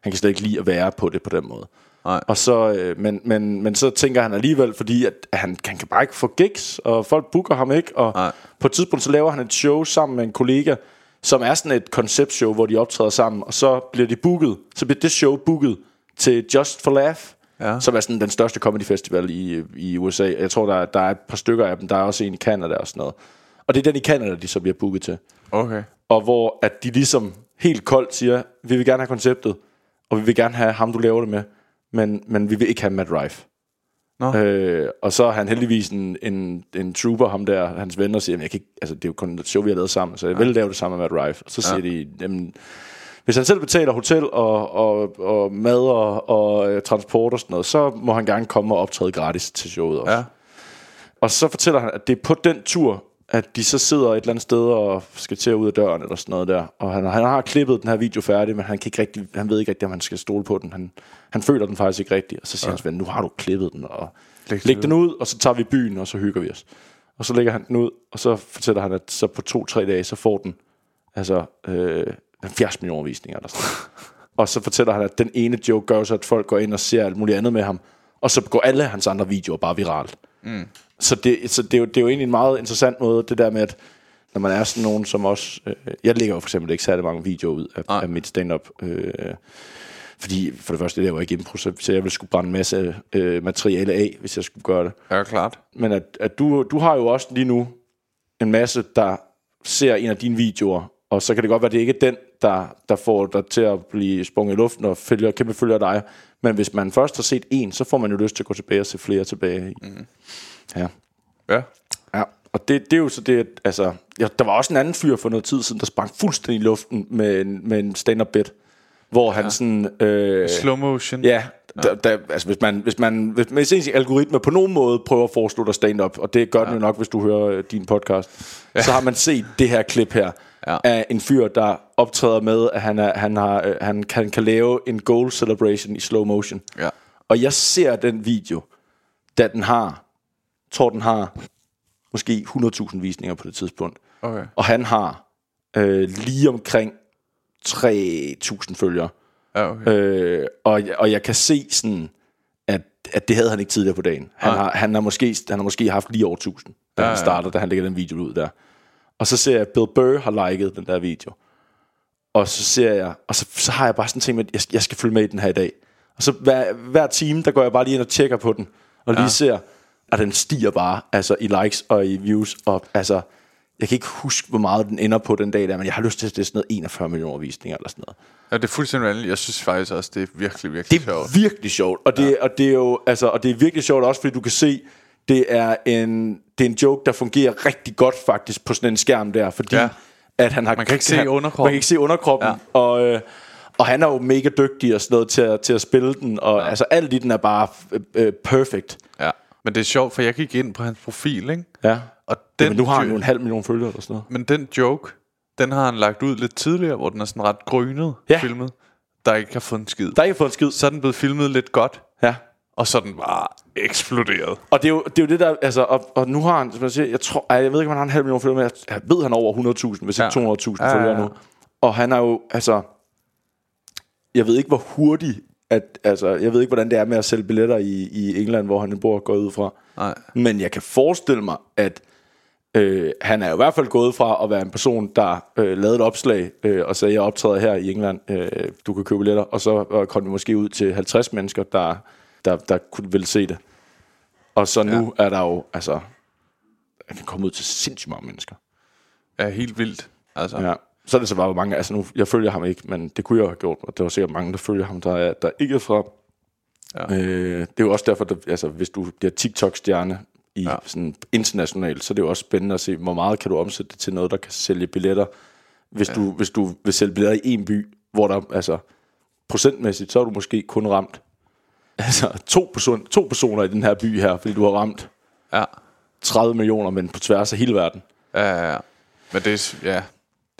han kan slet ikke lide at være på det på den måde. Nej. Og så, øh, men, men, men så tænker han alligevel, fordi at han, han kan bare ikke få gigs, og folk booker ham ikke. Og Nej. på et tidspunkt, så laver han et show sammen med en kollega, som er sådan et konceptshow, hvor de optræder sammen, og så bliver de booket, så bliver det show booket til Just for Laugh, Ja. som er sådan den største comedy festival i, i USA. Jeg tror, der, er- der er et par stykker af dem. Der er også en i Canada og sådan noget. Og det er den i Canada, de så bliver booket til. Okay. Og hvor at de ligesom helt koldt siger, vi vil gerne have konceptet, og vi vil gerne have ham, du laver det med, men, men vi vil ikke have Matt Rife. Nå. Øh, og så er han heldigvis en, en, en trooper, ham der, hans venner siger, "Jamen, jeg kan ikke, altså, det er jo kun et show, vi har lavet sammen, så jeg vil lave det sammen med Matt Rife. Og så siger de, jamen, hvis han selv betaler hotel og, og, og mad og, og øh, transport og sådan noget, så må han gerne komme og optræde gratis til showet også. Ja. Og så fortæller han, at det er på den tur, at de så sidder et eller andet sted og skal til at ud af døren eller sådan noget der. Og han, han har klippet den her video færdig, men han, kan ikke rigtig, han ved ikke rigtig, om han skal stole på den. Han, han føler den faktisk ikke rigtigt. Og så siger ja. hans ven, nu har du klippet den, og Læg læg, den den ud, og så tager vi byen, og så hygger vi os. Og så lægger han den ud, og så fortæller han, at så på to-tre dage, så får den altså øh, 70 millioner visninger eller sådan. Og så fortæller han, at den ene joke gør så, at folk går ind og ser alt muligt andet med ham. Og så går alle hans andre videoer bare viralt. Mm. Så, det, så det, er jo, det er jo egentlig en meget interessant måde, det der med, at når man er sådan nogen som os... Øh, jeg lægger jo for eksempel ikke særlig mange videoer ud af, af mit stand-up. Øh, fordi for det første, det er jo ikke impro, så, så jeg ville skulle brænde en masse øh, materiale af, hvis jeg skulle gøre det. Ja, klart. Men at, at du, du har jo også lige nu en masse, der ser en af dine videoer, og så kan det godt være, at det ikke er den, der, der får dig til at blive sprunget i luften og følger, kæmpe følger dig. Men hvis man først har set en, så får man jo lyst til at gå tilbage og se flere tilbage. Mm. Ja. Ja. Ja, og det, det er jo så det, at, altså, ja, der var også en anden fyr for noget tid siden, der sprang fuldstændig i luften med en, med en stand-up bit, hvor han sådan... Øh, Slow motion. Ja, der, der, altså hvis man, hvis man, hvis, hvis ens algoritme på nogen måde prøver at foreslå dig stand-up, og det gør den jo nok, hvis du hører øh, din podcast, ja. så har man set det her klip her, Ja. af en fyr, der optræder med, at han, er, han, har, øh, han kan, kan lave en goal celebration i slow motion. Ja. Og jeg ser den video, da den har, tror den har måske 100.000 visninger på det tidspunkt. Okay. Og han har øh, lige omkring 3.000 følgere. Ja, okay. Øh, og, og jeg kan se sådan, at, at det havde han ikke tidligere på dagen. Han, har, han, har, måske, han har måske haft lige over 1000, da Ja, han ja. starter, da han lægger den video ud der. Og så ser jeg, at Bill Burr har liket den der video. Og så ser jeg, og så, så har jeg bare sådan en ting med, at jeg, skal- jeg skal følge med i den her i dag. Og så hver, hver time, der går jeg bare lige ind og tjekker på den, og lige ser, at den stiger bare, altså i likes og i views, og altså, jeg kan ikke huske, hvor meget den ender på den dag der, men jeg har lyst til, at det er sådan noget 41 millioner visninger eller sådan noget. Ja, det er fuldstændig vanligt. Jeg synes faktisk også, det er virkelig, virkelig Det er sjovt. virkelig sjovt, og det, ja. og det er jo altså, og det er virkelig sjovt også, fordi du kan se, det er en det er en joke, der fungerer rigtig godt faktisk på sådan en skærm der, fordi Ja. at han har Man kan ikke se underkroppen. Man kan ikke se underkroppen, Ja. ja. og øh, og han er jo mega dygtig og sådan noget til at, til at spille den, og ja. altså alt i den er bare øh, øh, perfect. Ja. Men det er sjovt, for jeg gik ind på hans profil, ikke? Ja. Og Den, den men nu har han jo- en halv million følgere eller sådan noget. Men den joke, den har han lagt ud lidt tidligere, hvor den er sådan ret grynet Ja. filmet, der ikke har fået en skid. Der er ikke fået en skid. Så er den blevet filmet lidt godt, Ja. og så er den bare eksploderet. Og det er, jo, det er jo det der, altså, og, og nu har han, som jeg siger, jeg tror, jeg ved ikke, om han har en halv million følgere, men jeg, ved, han har over 100.000, hvis ikke Ja. 200.000 Ja, ja, følgere ja. nu. Og han er jo, altså, jeg ved ikke, hvor hurtig, at, altså, jeg ved ikke, hvordan det er med at sælge billetter i, i England, hvor han bor går ud fra. Nej. Men jeg kan forestille mig, at øh, han er jo i hvert fald gået fra at være en person, der øh, lavede et opslag øh, og sagde, jeg optræder her i England, øh, du kan købe billetter, og så øh, kom det måske ud til 50 mennesker, der, der, der kunne ville se det. Og så nu ja. er der jo, altså, han kan komme ud til sindssygt mange mennesker. Er helt vildt. Altså, Ja. Så er det så bare, hvor mange, altså nu, jeg følger ham ikke, men det kunne jeg have gjort, og der var sikkert mange, der følger ham, der, er, der ikke er fra. Ja. Øh, det er jo også derfor, at altså, hvis du bliver TikTok-stjerne i Ja. sådan internationalt, så er det jo også spændende at se, hvor meget kan du omsætte det til noget, der kan sælge billetter. Hvis, ja. du, hvis du vil sælge billetter i en by, hvor der, altså procentmæssigt, så er du måske kun ramt altså, to, person, to personer i den her by her, fordi du har ramt Ja. 30 millioner, men på tværs af hele verden. Ja, ja, ja. Men det er, ja,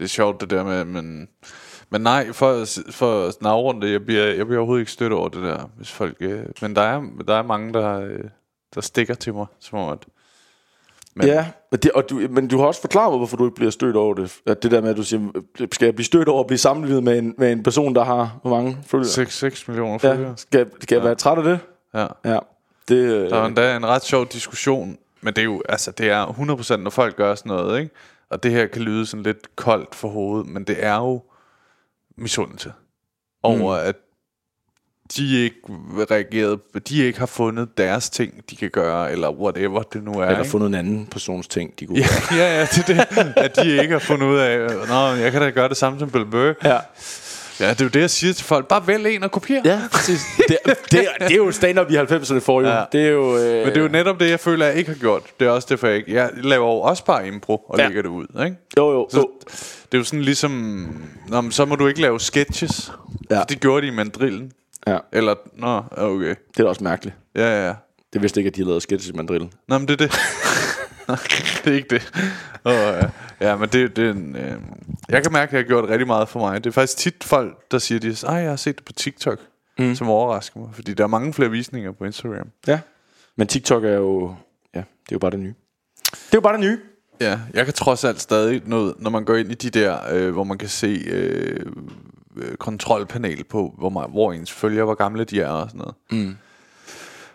det er sjovt det der med, men, men nej, for, for at det, jeg bliver, jeg bliver overhovedet ikke stødt over det der, hvis folk, øh, men der er, der er mange, der, øh, der stikker til mig, som om at, Men. Ja, og det, og du, men du har også forklaret mig, hvorfor du ikke bliver stødt over det. At det der med, at du siger, skal jeg blive stødt over at blive sammenlignet med en, med en person, der har, hvor mange følgere? 6, 6 millioner Ja, følgere. skal, skal jeg være træt af det? Ja. Ja. Det, øh, Der var endda en ret sjov diskussion, men det er jo, altså det er 100% når folk gør sådan noget, ikke? Og det her kan lyde sådan lidt koldt for hovedet, men det er jo misundelse over, mm. at de ikke reagerede, de ikke har fundet deres ting, de kan gøre, eller whatever det nu er. eller ikke? fundet en anden persons ting, de kunne Ja, gøre. ja, ja, det er det, at de ikke har fundet ud af, Nå, jeg kan da gøre det samme som Bill Burr. Ja. Ja, det er jo det, jeg siger til folk. Bare vælg en og kopier. Ja, præcis. Det, det, det er jo stand-up i 90'erne for jo. Ja. Det er jo... Øh, Men det er jo netop det, jeg føler, jeg ikke har gjort. Det er også derfor, jeg ikke... Jeg laver jo også bare impro og ja. Lægger det ud, ikke? Jo, jo. Så, jo. det er jo sådan ligesom... Nå, men så må du ikke lave sketches. Ja. Det gjorde de i mandrillen. Ja, Eller... Nå, okay. det er da også mærkeligt. Ja, ja, ja. Det vidste ikke, at de lavet sketches i mandrillen. Nå, men det er det. det er ikke det. Oh, ja. ja, men det, det er en, øh, Jeg kan mærke, at jeg har gjort rigtig meget for mig. Det er faktisk tit folk, der siger, at jeg har set det på TikTok, mm. som overrasker mig. Fordi der er mange flere visninger på Instagram. Ja. Men TikTok er jo... Ja, det er jo bare det nye. Det er jo bare det nye. Ja, jeg kan trods alt stadig noget, når man går ind i de der, øh, hvor man kan se øh, øh, kontrolpanel på, hvor, man, hvor ens følger, hvor gamle de er og sådan noget. Mm.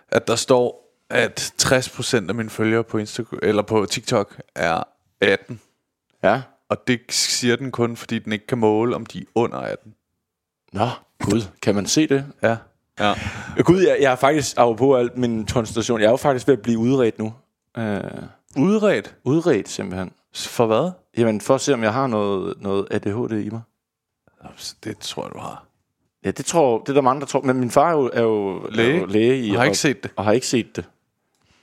At der står, at 60% af mine følgere på, Instagram, eller på TikTok er 18. Ja. Og det siger den kun, fordi den ikke kan måle, om de er under 18. Nå, gud. Kan man se det? Ja. ja. Gud, jeg, jeg er faktisk, på alt min konstellation, jeg er jo faktisk ved at blive udredt nu. Uh, Udredt? udredt simpelthen. For hvad? Jamen, for at se, om jeg har noget, noget ADHD i mig. Det tror jeg, du har. Ja, det tror det er der mange, der tror. Men min far er jo, er jo Læge? Er jo læge i, Jeg har og, ikke set det. Og har ikke set det.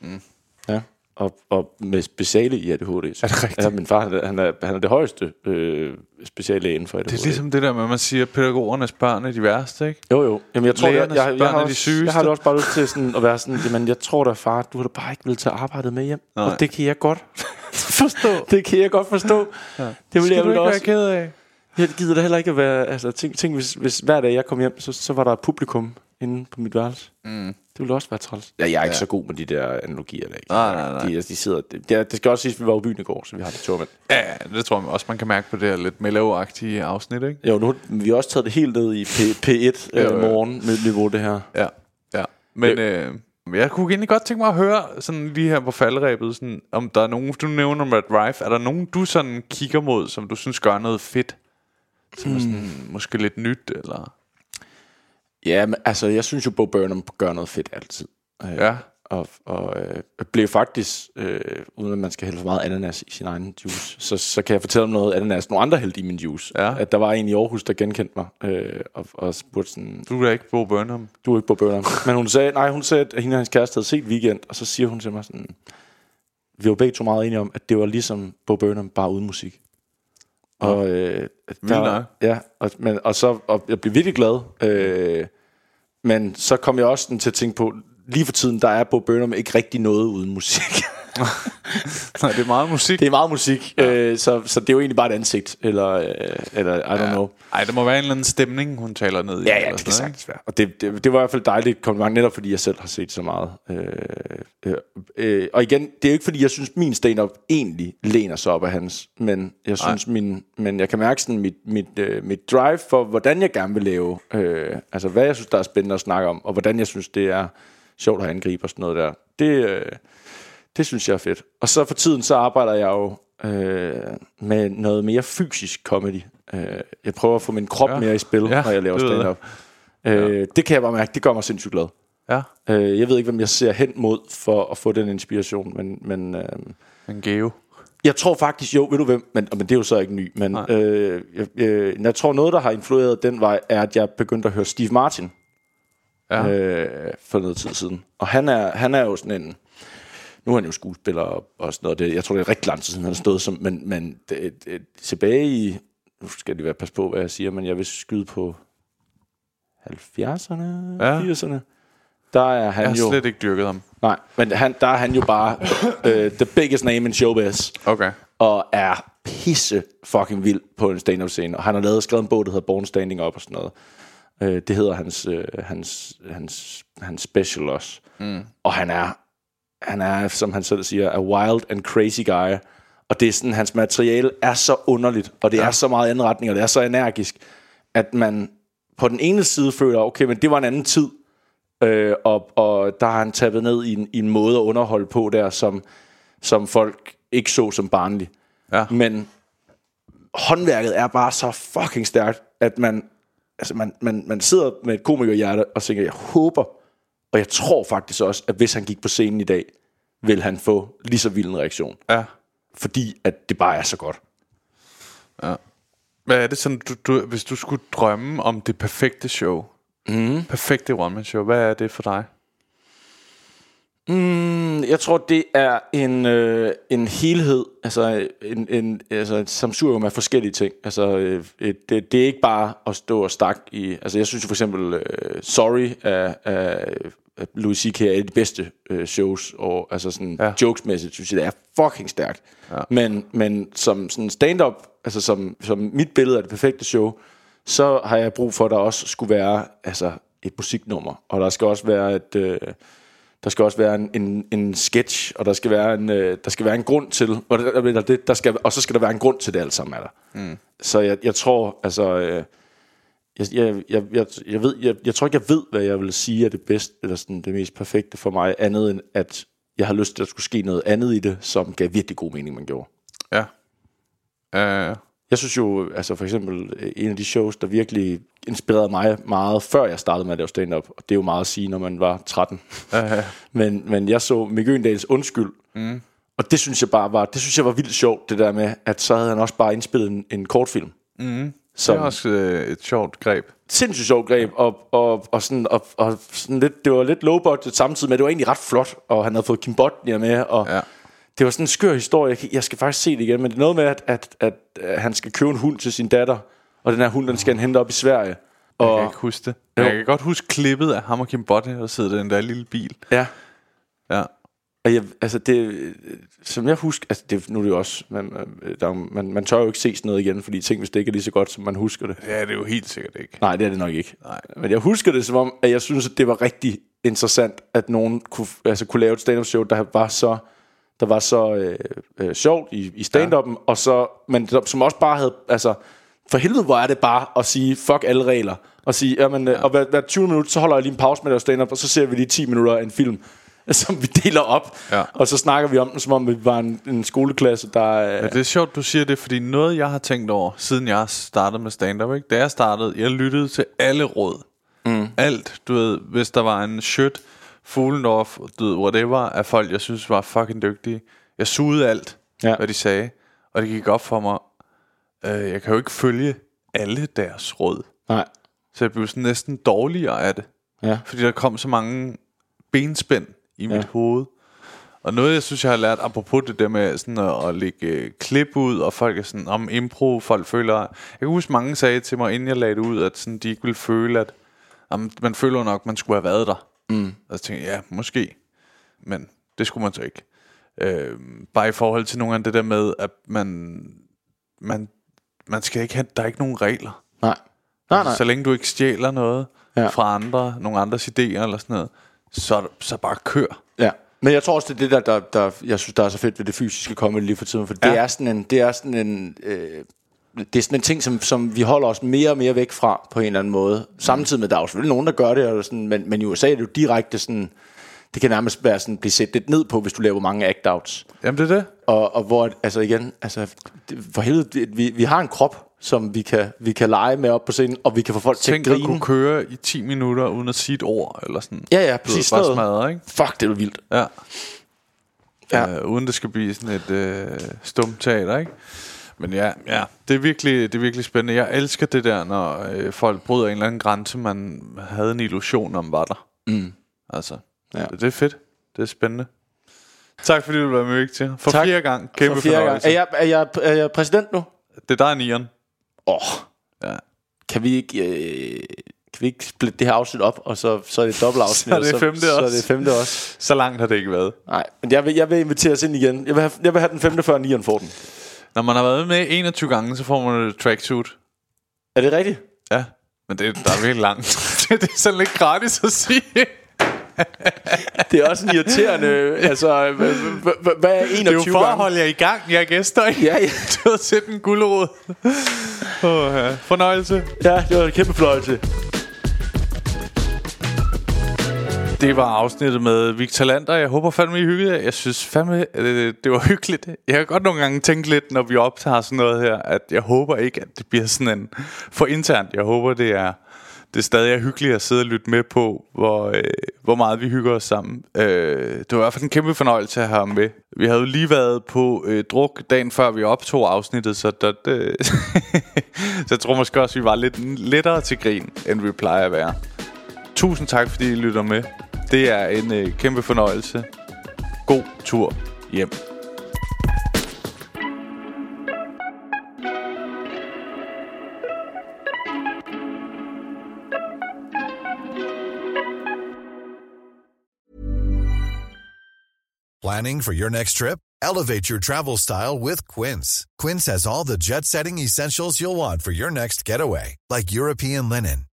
Mm. Ja. Og, og med speciale i ADHD. Er det rigtigt? Ja, min far han er, han er, det højeste øh, speciallæge inden for ADHD. Det er ligesom det der med, at man siger, at pædagogernes børn er de værste, ikke? Jo, jo. Jamen, jeg tror, jeg, jeg, jeg, jeg, har også, jeg har det også bare lyst til sådan at være sådan, jamen, jeg tror da, far, du har da bare ikke vil tage arbejdet med hjem. Nej. Og det kan jeg godt forstå. Det kan jeg godt forstå. Ja. Det vil Skal jeg du vel ikke være også. ked af? Jeg gider da heller ikke at være... Altså, tænk, tænk hvis, hvis hver dag jeg kom hjem, så, så var der et publikum inde på mit værelse. Mm. Det ville også være træls. Ja, jeg er ikke ja. så god med de der analogier der. Ikke? Nej, nej, nej. De, de sidder, det, det, det skal også siges, at vi var i byen i går, så vi har det tur med. Ja, det tror jeg også, man kan mærke på det her lidt mellow-agtige afsnit, ikke? Jo, nu har vi har også taget det helt ned i P, P1 Jo, jo. øh, morgen med niveau, det her. Ja, ja. Men øh, jeg kunne egentlig godt tænke mig at høre, sådan lige her på faldrebet, sådan, om der er nogen, du nævner med Drive, er der nogen, du sådan kigger mod, som du synes gør noget fedt? Som er sådan, måske lidt nyt, eller... Ja, men altså, jeg synes jo, Bo Burnham gør noget fedt altid. Øh, Ja. Og, og øh, blev faktisk, øh, uden at man skal hælde for meget ananas i sin egen juice, så, så kan jeg fortælle om noget ananas, nogle andre hældte i min juice. Ja. At der var en i Aarhus, der genkendte mig, øh, og, og spurgte sådan, Du er ikke Bo Burnham. du er ikke Bo Burnham. Men hun sagde, nej, hun sagde, at hende og hans kæreste havde set Weekend, og så siger hun til mig sådan, vi var begge to meget enige om, at det var ligesom Bo Burnham, bare uden musik. Og, øh, der, ja, og, men, og så og jeg blev virkelig glad. Øh, men så kom jeg også til at tænke på, lige for tiden, der er Bo Burnham ikke rigtig noget uden musik. Nej, det er meget musik. det er meget musik, ja. øh, så, så det er jo egentlig bare et ansigt, eller, øh, eller I don't know. Ej, der må være en eller anden stemning, hun taler ned i. Ja, ja, det kan sagtens være. Og det, det, det var i hvert fald dejligt kompliment, netop fordi jeg selv har set så meget. Øh, øh, øh, og igen, det er jo ikke fordi, jeg synes, min stand-up egentlig læner sig op af hans, men jeg synes, min, men jeg kan mærke sådan mit, mit, øh, mit drive for, hvordan jeg gerne vil lave, øh, altså hvad jeg synes, der er spændende at snakke om, og hvordan jeg synes, det er sjovt at angribe og sådan noget der. Det, øh, det synes jeg er fedt. Og så for tiden, så arbejder jeg jo øh, med noget mere fysisk comedy. Øh, jeg prøver at få min krop Ja. ja. mere i spil, Ja, ja, når jeg laver det stand-up. Øh, det kan jeg bare mærke, det gør mig sindssygt glad. Ja, Øh, jeg ved ikke, hvem jeg ser hen mod for at få den inspiration, men, men øh, en geo. jeg tror faktisk, jo, ved du hvem, men, men det er jo så ikke ny, men Nej. øh, jeg, øh, jeg tror noget, der har influeret den vej, er, at jeg begyndte at høre Steve Martin Ja. øh, for noget tid siden. Og han er, han er jo sådan en... Nu er han jo skuespiller og, og sådan noget. Det, jeg tror, det er rigtig lang tid siden, han har stået som... Men, men det, det, tilbage i... Nu skal det være pas på, hvad jeg siger, men jeg vil skyde på 70'erne, Ja. ja. 80'erne. der er Jeg han har jo... slet ikke dyrket ham. Nej, men han, der er han jo bare uh, the biggest name in showbiz. Okay. Og er pisse fucking vild på en stand-up scene. Og han har lavet skrevet en bog, der hedder Born Standing Up og sådan noget. Uh, det hedder hans, uh, hans, hans, hans special også. Mm. Og han er, han er, som han selv siger, a wild and crazy guy. Og det er sådan, hans materiale er så underligt, og det ja. er så meget anden retning, og det er så energisk, at man på den ene side føler, okay, men det var en anden tid, øh, og, og der har han tappet ned i en, i en måde at underholde på der, som, som folk ikke så som barnlig. Ja. Men håndværket er bare så fucking stærkt, at man, altså man, man, man sidder med et komikerhjerte og tænker, jeg håber, og jeg tror faktisk også, at hvis han gik på scenen i dag, vil han få lige så vild en reaktion. Ja. Fordi at det bare er så godt. Hvad er det sådan, du, du, hvis du skulle drømme om det perfekte show? Mm. Perfekte one-man-show. Hvad er det for dig? Mm, jeg tror, det er en, øh, en helhed, altså, en, en, altså et samsurium af forskellige ting. Altså, øh, et, det, det er ikke bare at stå og stak i... Altså, jeg synes for eksempel, øh, Sorry af, af af Louis C.K. er et af de bedste øh, shows, og altså sådan ja. jokesmæssigt, synes jeg, det er fucking stærkt. Ja. Men, men som sådan stand-up, altså som, som mit billede af det perfekte show, så har jeg brug for, at der også skulle være altså, et musiknummer, og der skal også være et... Øh, der skal også være en, en, en sketch, og der skal være en, øh, der skal være en grund til, og, der, det, der skal, og så skal der være en grund til det alt sammen, er der. Mm. Så jeg, jeg tror, altså, øh, jeg, jeg, jeg, jeg, jeg, ved, jeg, jeg tror ikke, jeg ved, hvad jeg vil sige er det bedste, eller sådan det mest perfekte for mig, andet end, at jeg har lyst til, at der skulle ske noget andet i det, som gav virkelig god mening, man gjorde. Ja. Uh, Jeg synes jo, altså for eksempel, øh, en af de shows, der virkelig inspirerede mig meget, før jeg startede med at lave stand-up, og det er jo meget at sige, når man var 13. uh, men, men jeg så Mikke Øgendals Undskyld, mm. og det synes jeg bare var, det synes jeg var vildt sjovt, det der med, at så havde han også bare indspillet en, en kortfilm. Mm. det Som, er også uh, et sjovt greb. sindssygt sjovt greb, og, og, og, sådan, og, og sådan lidt, det var lidt low budget samtidig med, det var egentlig ret flot, og han havde fået Kim Bodnia med, og Ja. Det var sådan en skør historie, jeg, skal faktisk se det igen, men det er noget med, at, at, at, at han skal købe en hund til sin datter, og den her hund, den skal han hente op i Sverige. Jeg kan Og, ikke huske det. Jo. jeg kan godt huske klippet af ham og Kim Botte, der sidder den der lille bil. ja, Ja. og jeg, altså det, som jeg husker, altså det, nu er det jo også, man, der, er man, man tør jo ikke se sådan noget igen, fordi ting hvis det ikke er lige så godt, som man husker det. ja, det er jo helt sikkert ikke. Nej, det er det nok ikke. Nej. Men jeg husker det som om, at jeg synes, at det var rigtig interessant, at nogen kunne, altså, kunne lave et stand-up show, der var så, der var så øh, øh, sjovt i, i stand-up'en, ja. og så, men som også bare havde, altså, for helvede, hvor er det bare at sige, fuck alle regler, og sige, jamen, ja. og hver, hver 20 minutter, så holder jeg lige en pause med at stand-up, og så ser vi lige 10 minutter af en film, som vi deler op, Ja. og så snakker vi om den, som om vi var en, en skoleklasse, der... Øh, Ja, det er sjovt, du siger det, fordi noget, jeg har tænkt over, siden jeg startede med stand-up, ikke? da jeg startede, jeg lyttede til alle råd. Mm. Alt, du ved, hvis der var en shit, Fuglendorf, ved, whatever, af folk, jeg synes var fucking dygtige. Jeg sugede alt, Ja. ja. hvad de sagde, og det gik op for mig, øh, jeg kan jo ikke følge alle deres råd. nej, Så jeg blev sådan næsten dårligere af det. ja. Fordi der kom så mange benspænd i mit hoved. Og noget, jeg synes, jeg har lært, apropos det der med sådan at, at lægge øh, klip ud, og folk er sådan, om impro, folk føler... Jeg kan huske, mange sagde til mig, inden jeg lagde det ud, at sådan, de ikke ville føle, at jamen, man føler nok, man skulle have været der. Mm. Og så tænkte jeg, ja, måske. Men det skulle man så ikke. Øh, bare i forhold til nogle af det der med, at man, man, man skal ikke have, der er ikke nogen regler. Nej. Nej, nej. Så længe du ikke stjæler noget Ja. fra andre, nogle andres idéer eller sådan noget, så, så bare kør. Ja. Men jeg tror også, det er det, der, der, der, jeg synes, der er så fedt ved det fysiske komme lige for tiden, for ja. det er sådan en, det er sådan en, øh, det er sådan en ting, som, som vi holder os mere og mere væk fra på en eller anden måde. Samtidig med, der er jo selvfølgelig nogen, der gør det, og sådan, men, men i USA er det jo direkte sådan, det kan nærmest være sådan, blive set lidt ned på, hvis du laver mange act-outs. Jamen det er det. Og, og hvor, altså igen, altså, det, for helvede, det- vi, vi har en krop, som vi kan, vi kan lege med op på scenen, og vi kan få folk Tænk til at at grine. kunne køre i 10 minutter uden at sige et ord, eller sådan. Ja, ja, præcis Bare sådan noget. smadret, ikke? Fuck, det er vildt. Ja. Ja. Uh, uden det skal blive sådan et uh, stumt teater, ikke? Men ja, ja det, er virkelig, det er virkelig spændende. Jeg elsker det der, når øh, folk bryder en eller anden grænse, man havde en illusion om var der. Mm. Altså, Ja. ja. det er fedt. Det er spændende. Tak fordi du var med til. For Tak. fjerde gang. Kæmpe For fjerde gang. Er jeg, er, jeg, er jeg præsident nu? Det er dig, Nieren. Åh, oh, Ja. kan vi ikke... Øh, kan vi ikke splitte det her afsnit op, og så, så er det et dobbelt afsnit. Så er det og femte så, Så er også. det femte også. Så langt har det ikke været. Nej, men jeg vil, jeg vil invitere os ind igen. Jeg vil have, jeg vil have den femte, før nieren får den. Når man har været med 21 gange, så får man et tracksuit. Er det rigtigt? Ja, men det, der er virkelig langt. det er sådan lidt gratis at sige. Det er også en irriterende... altså, hvad er 21 Det er jo for at holde jer i gang, jeg er gæster, ikke? Ja, ja. Du har set en gulerod. oh, ja. Fornøjelse. Ja, det var en kæmpe fløjelse. Det var afsnittet med Victor Lander. Jeg håber fandme, I hyggede jer. Jeg synes fandme, øh, det var hyggeligt. Jeg har godt nogle gange tænkt lidt, når vi optager sådan noget her, at jeg håber ikke, at det bliver sådan en for internt. Jeg håber, det er, det er stadig er hyggeligt at sidde og lytte med på, hvor, øh, hvor meget vi hygger os sammen. Øh, det var i hvert fald en kæmpe fornøjelse at have ham med. Vi havde jo lige været på øh, druk dagen før vi optog afsnittet, så, der, det, så jeg tror måske også, vi var lidt lettere til grin, end vi plejer at være. Tusind tak, fordi I lytter med. Det er en øh, kæmpe fornøjelse. God tur hjem. Planning for your next trip? Elevate your travel style with Quince. Quince has all the jet setting essentials you'll want for your next getaway, like European linen,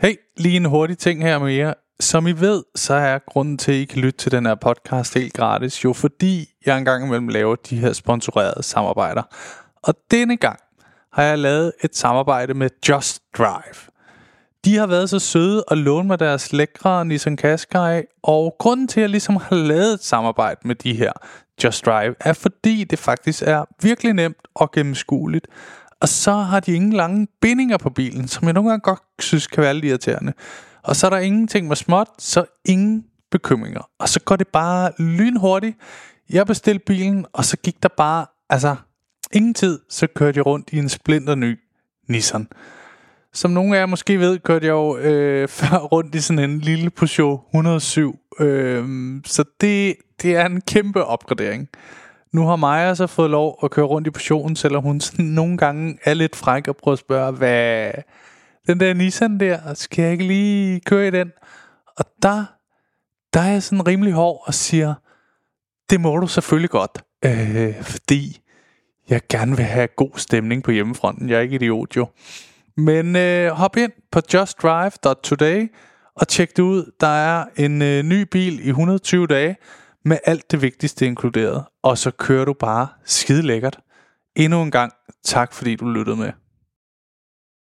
Hey, lige en hurtig ting her med jer. Som I ved, så er grunden til, at I kan lytte til den her podcast helt gratis, jo fordi jeg engang imellem laver de her sponsorerede samarbejder. Og denne gang har jeg lavet et samarbejde med Just Drive. De har været så søde at låne mig deres lækre Nissan Qashqai, og grunden til, at jeg ligesom har lavet et samarbejde med de her Just Drive, er fordi det faktisk er virkelig nemt og gennemskueligt. Og så har de ingen lange bindinger på bilen, som jeg nogle gange godt synes kan være lidt irriterende. Og så er der ingenting med småt, så ingen bekymringer. Og så går det bare lynhurtigt. Jeg bestilte bilen, og så gik der bare, altså ingen tid, så kørte jeg rundt i en splinter ny Nissan. Som nogle af jer måske ved, kørte jeg jo øh, før rundt i sådan en lille Peugeot 107. Øh, så det, det er en kæmpe opgradering. Nu har Maja så fået lov at køre rundt i portionen, selvom hun sådan nogle gange er lidt fræk og prøver at spørge, hvad den der Nissan der, skal jeg ikke lige køre i den? Og der, der er jeg sådan rimelig hård og siger, det må du selvfølgelig godt, øh, fordi jeg gerne vil have god stemning på hjemmefronten. Jeg er ikke idiot jo. Men øh, hop ind på justdrive.today og tjek det ud. Der er en øh, ny bil i 120 dage med alt det vigtigste inkluderet. Og så kører du bare skide lækkert. Endnu en gang tak fordi du lyttede med.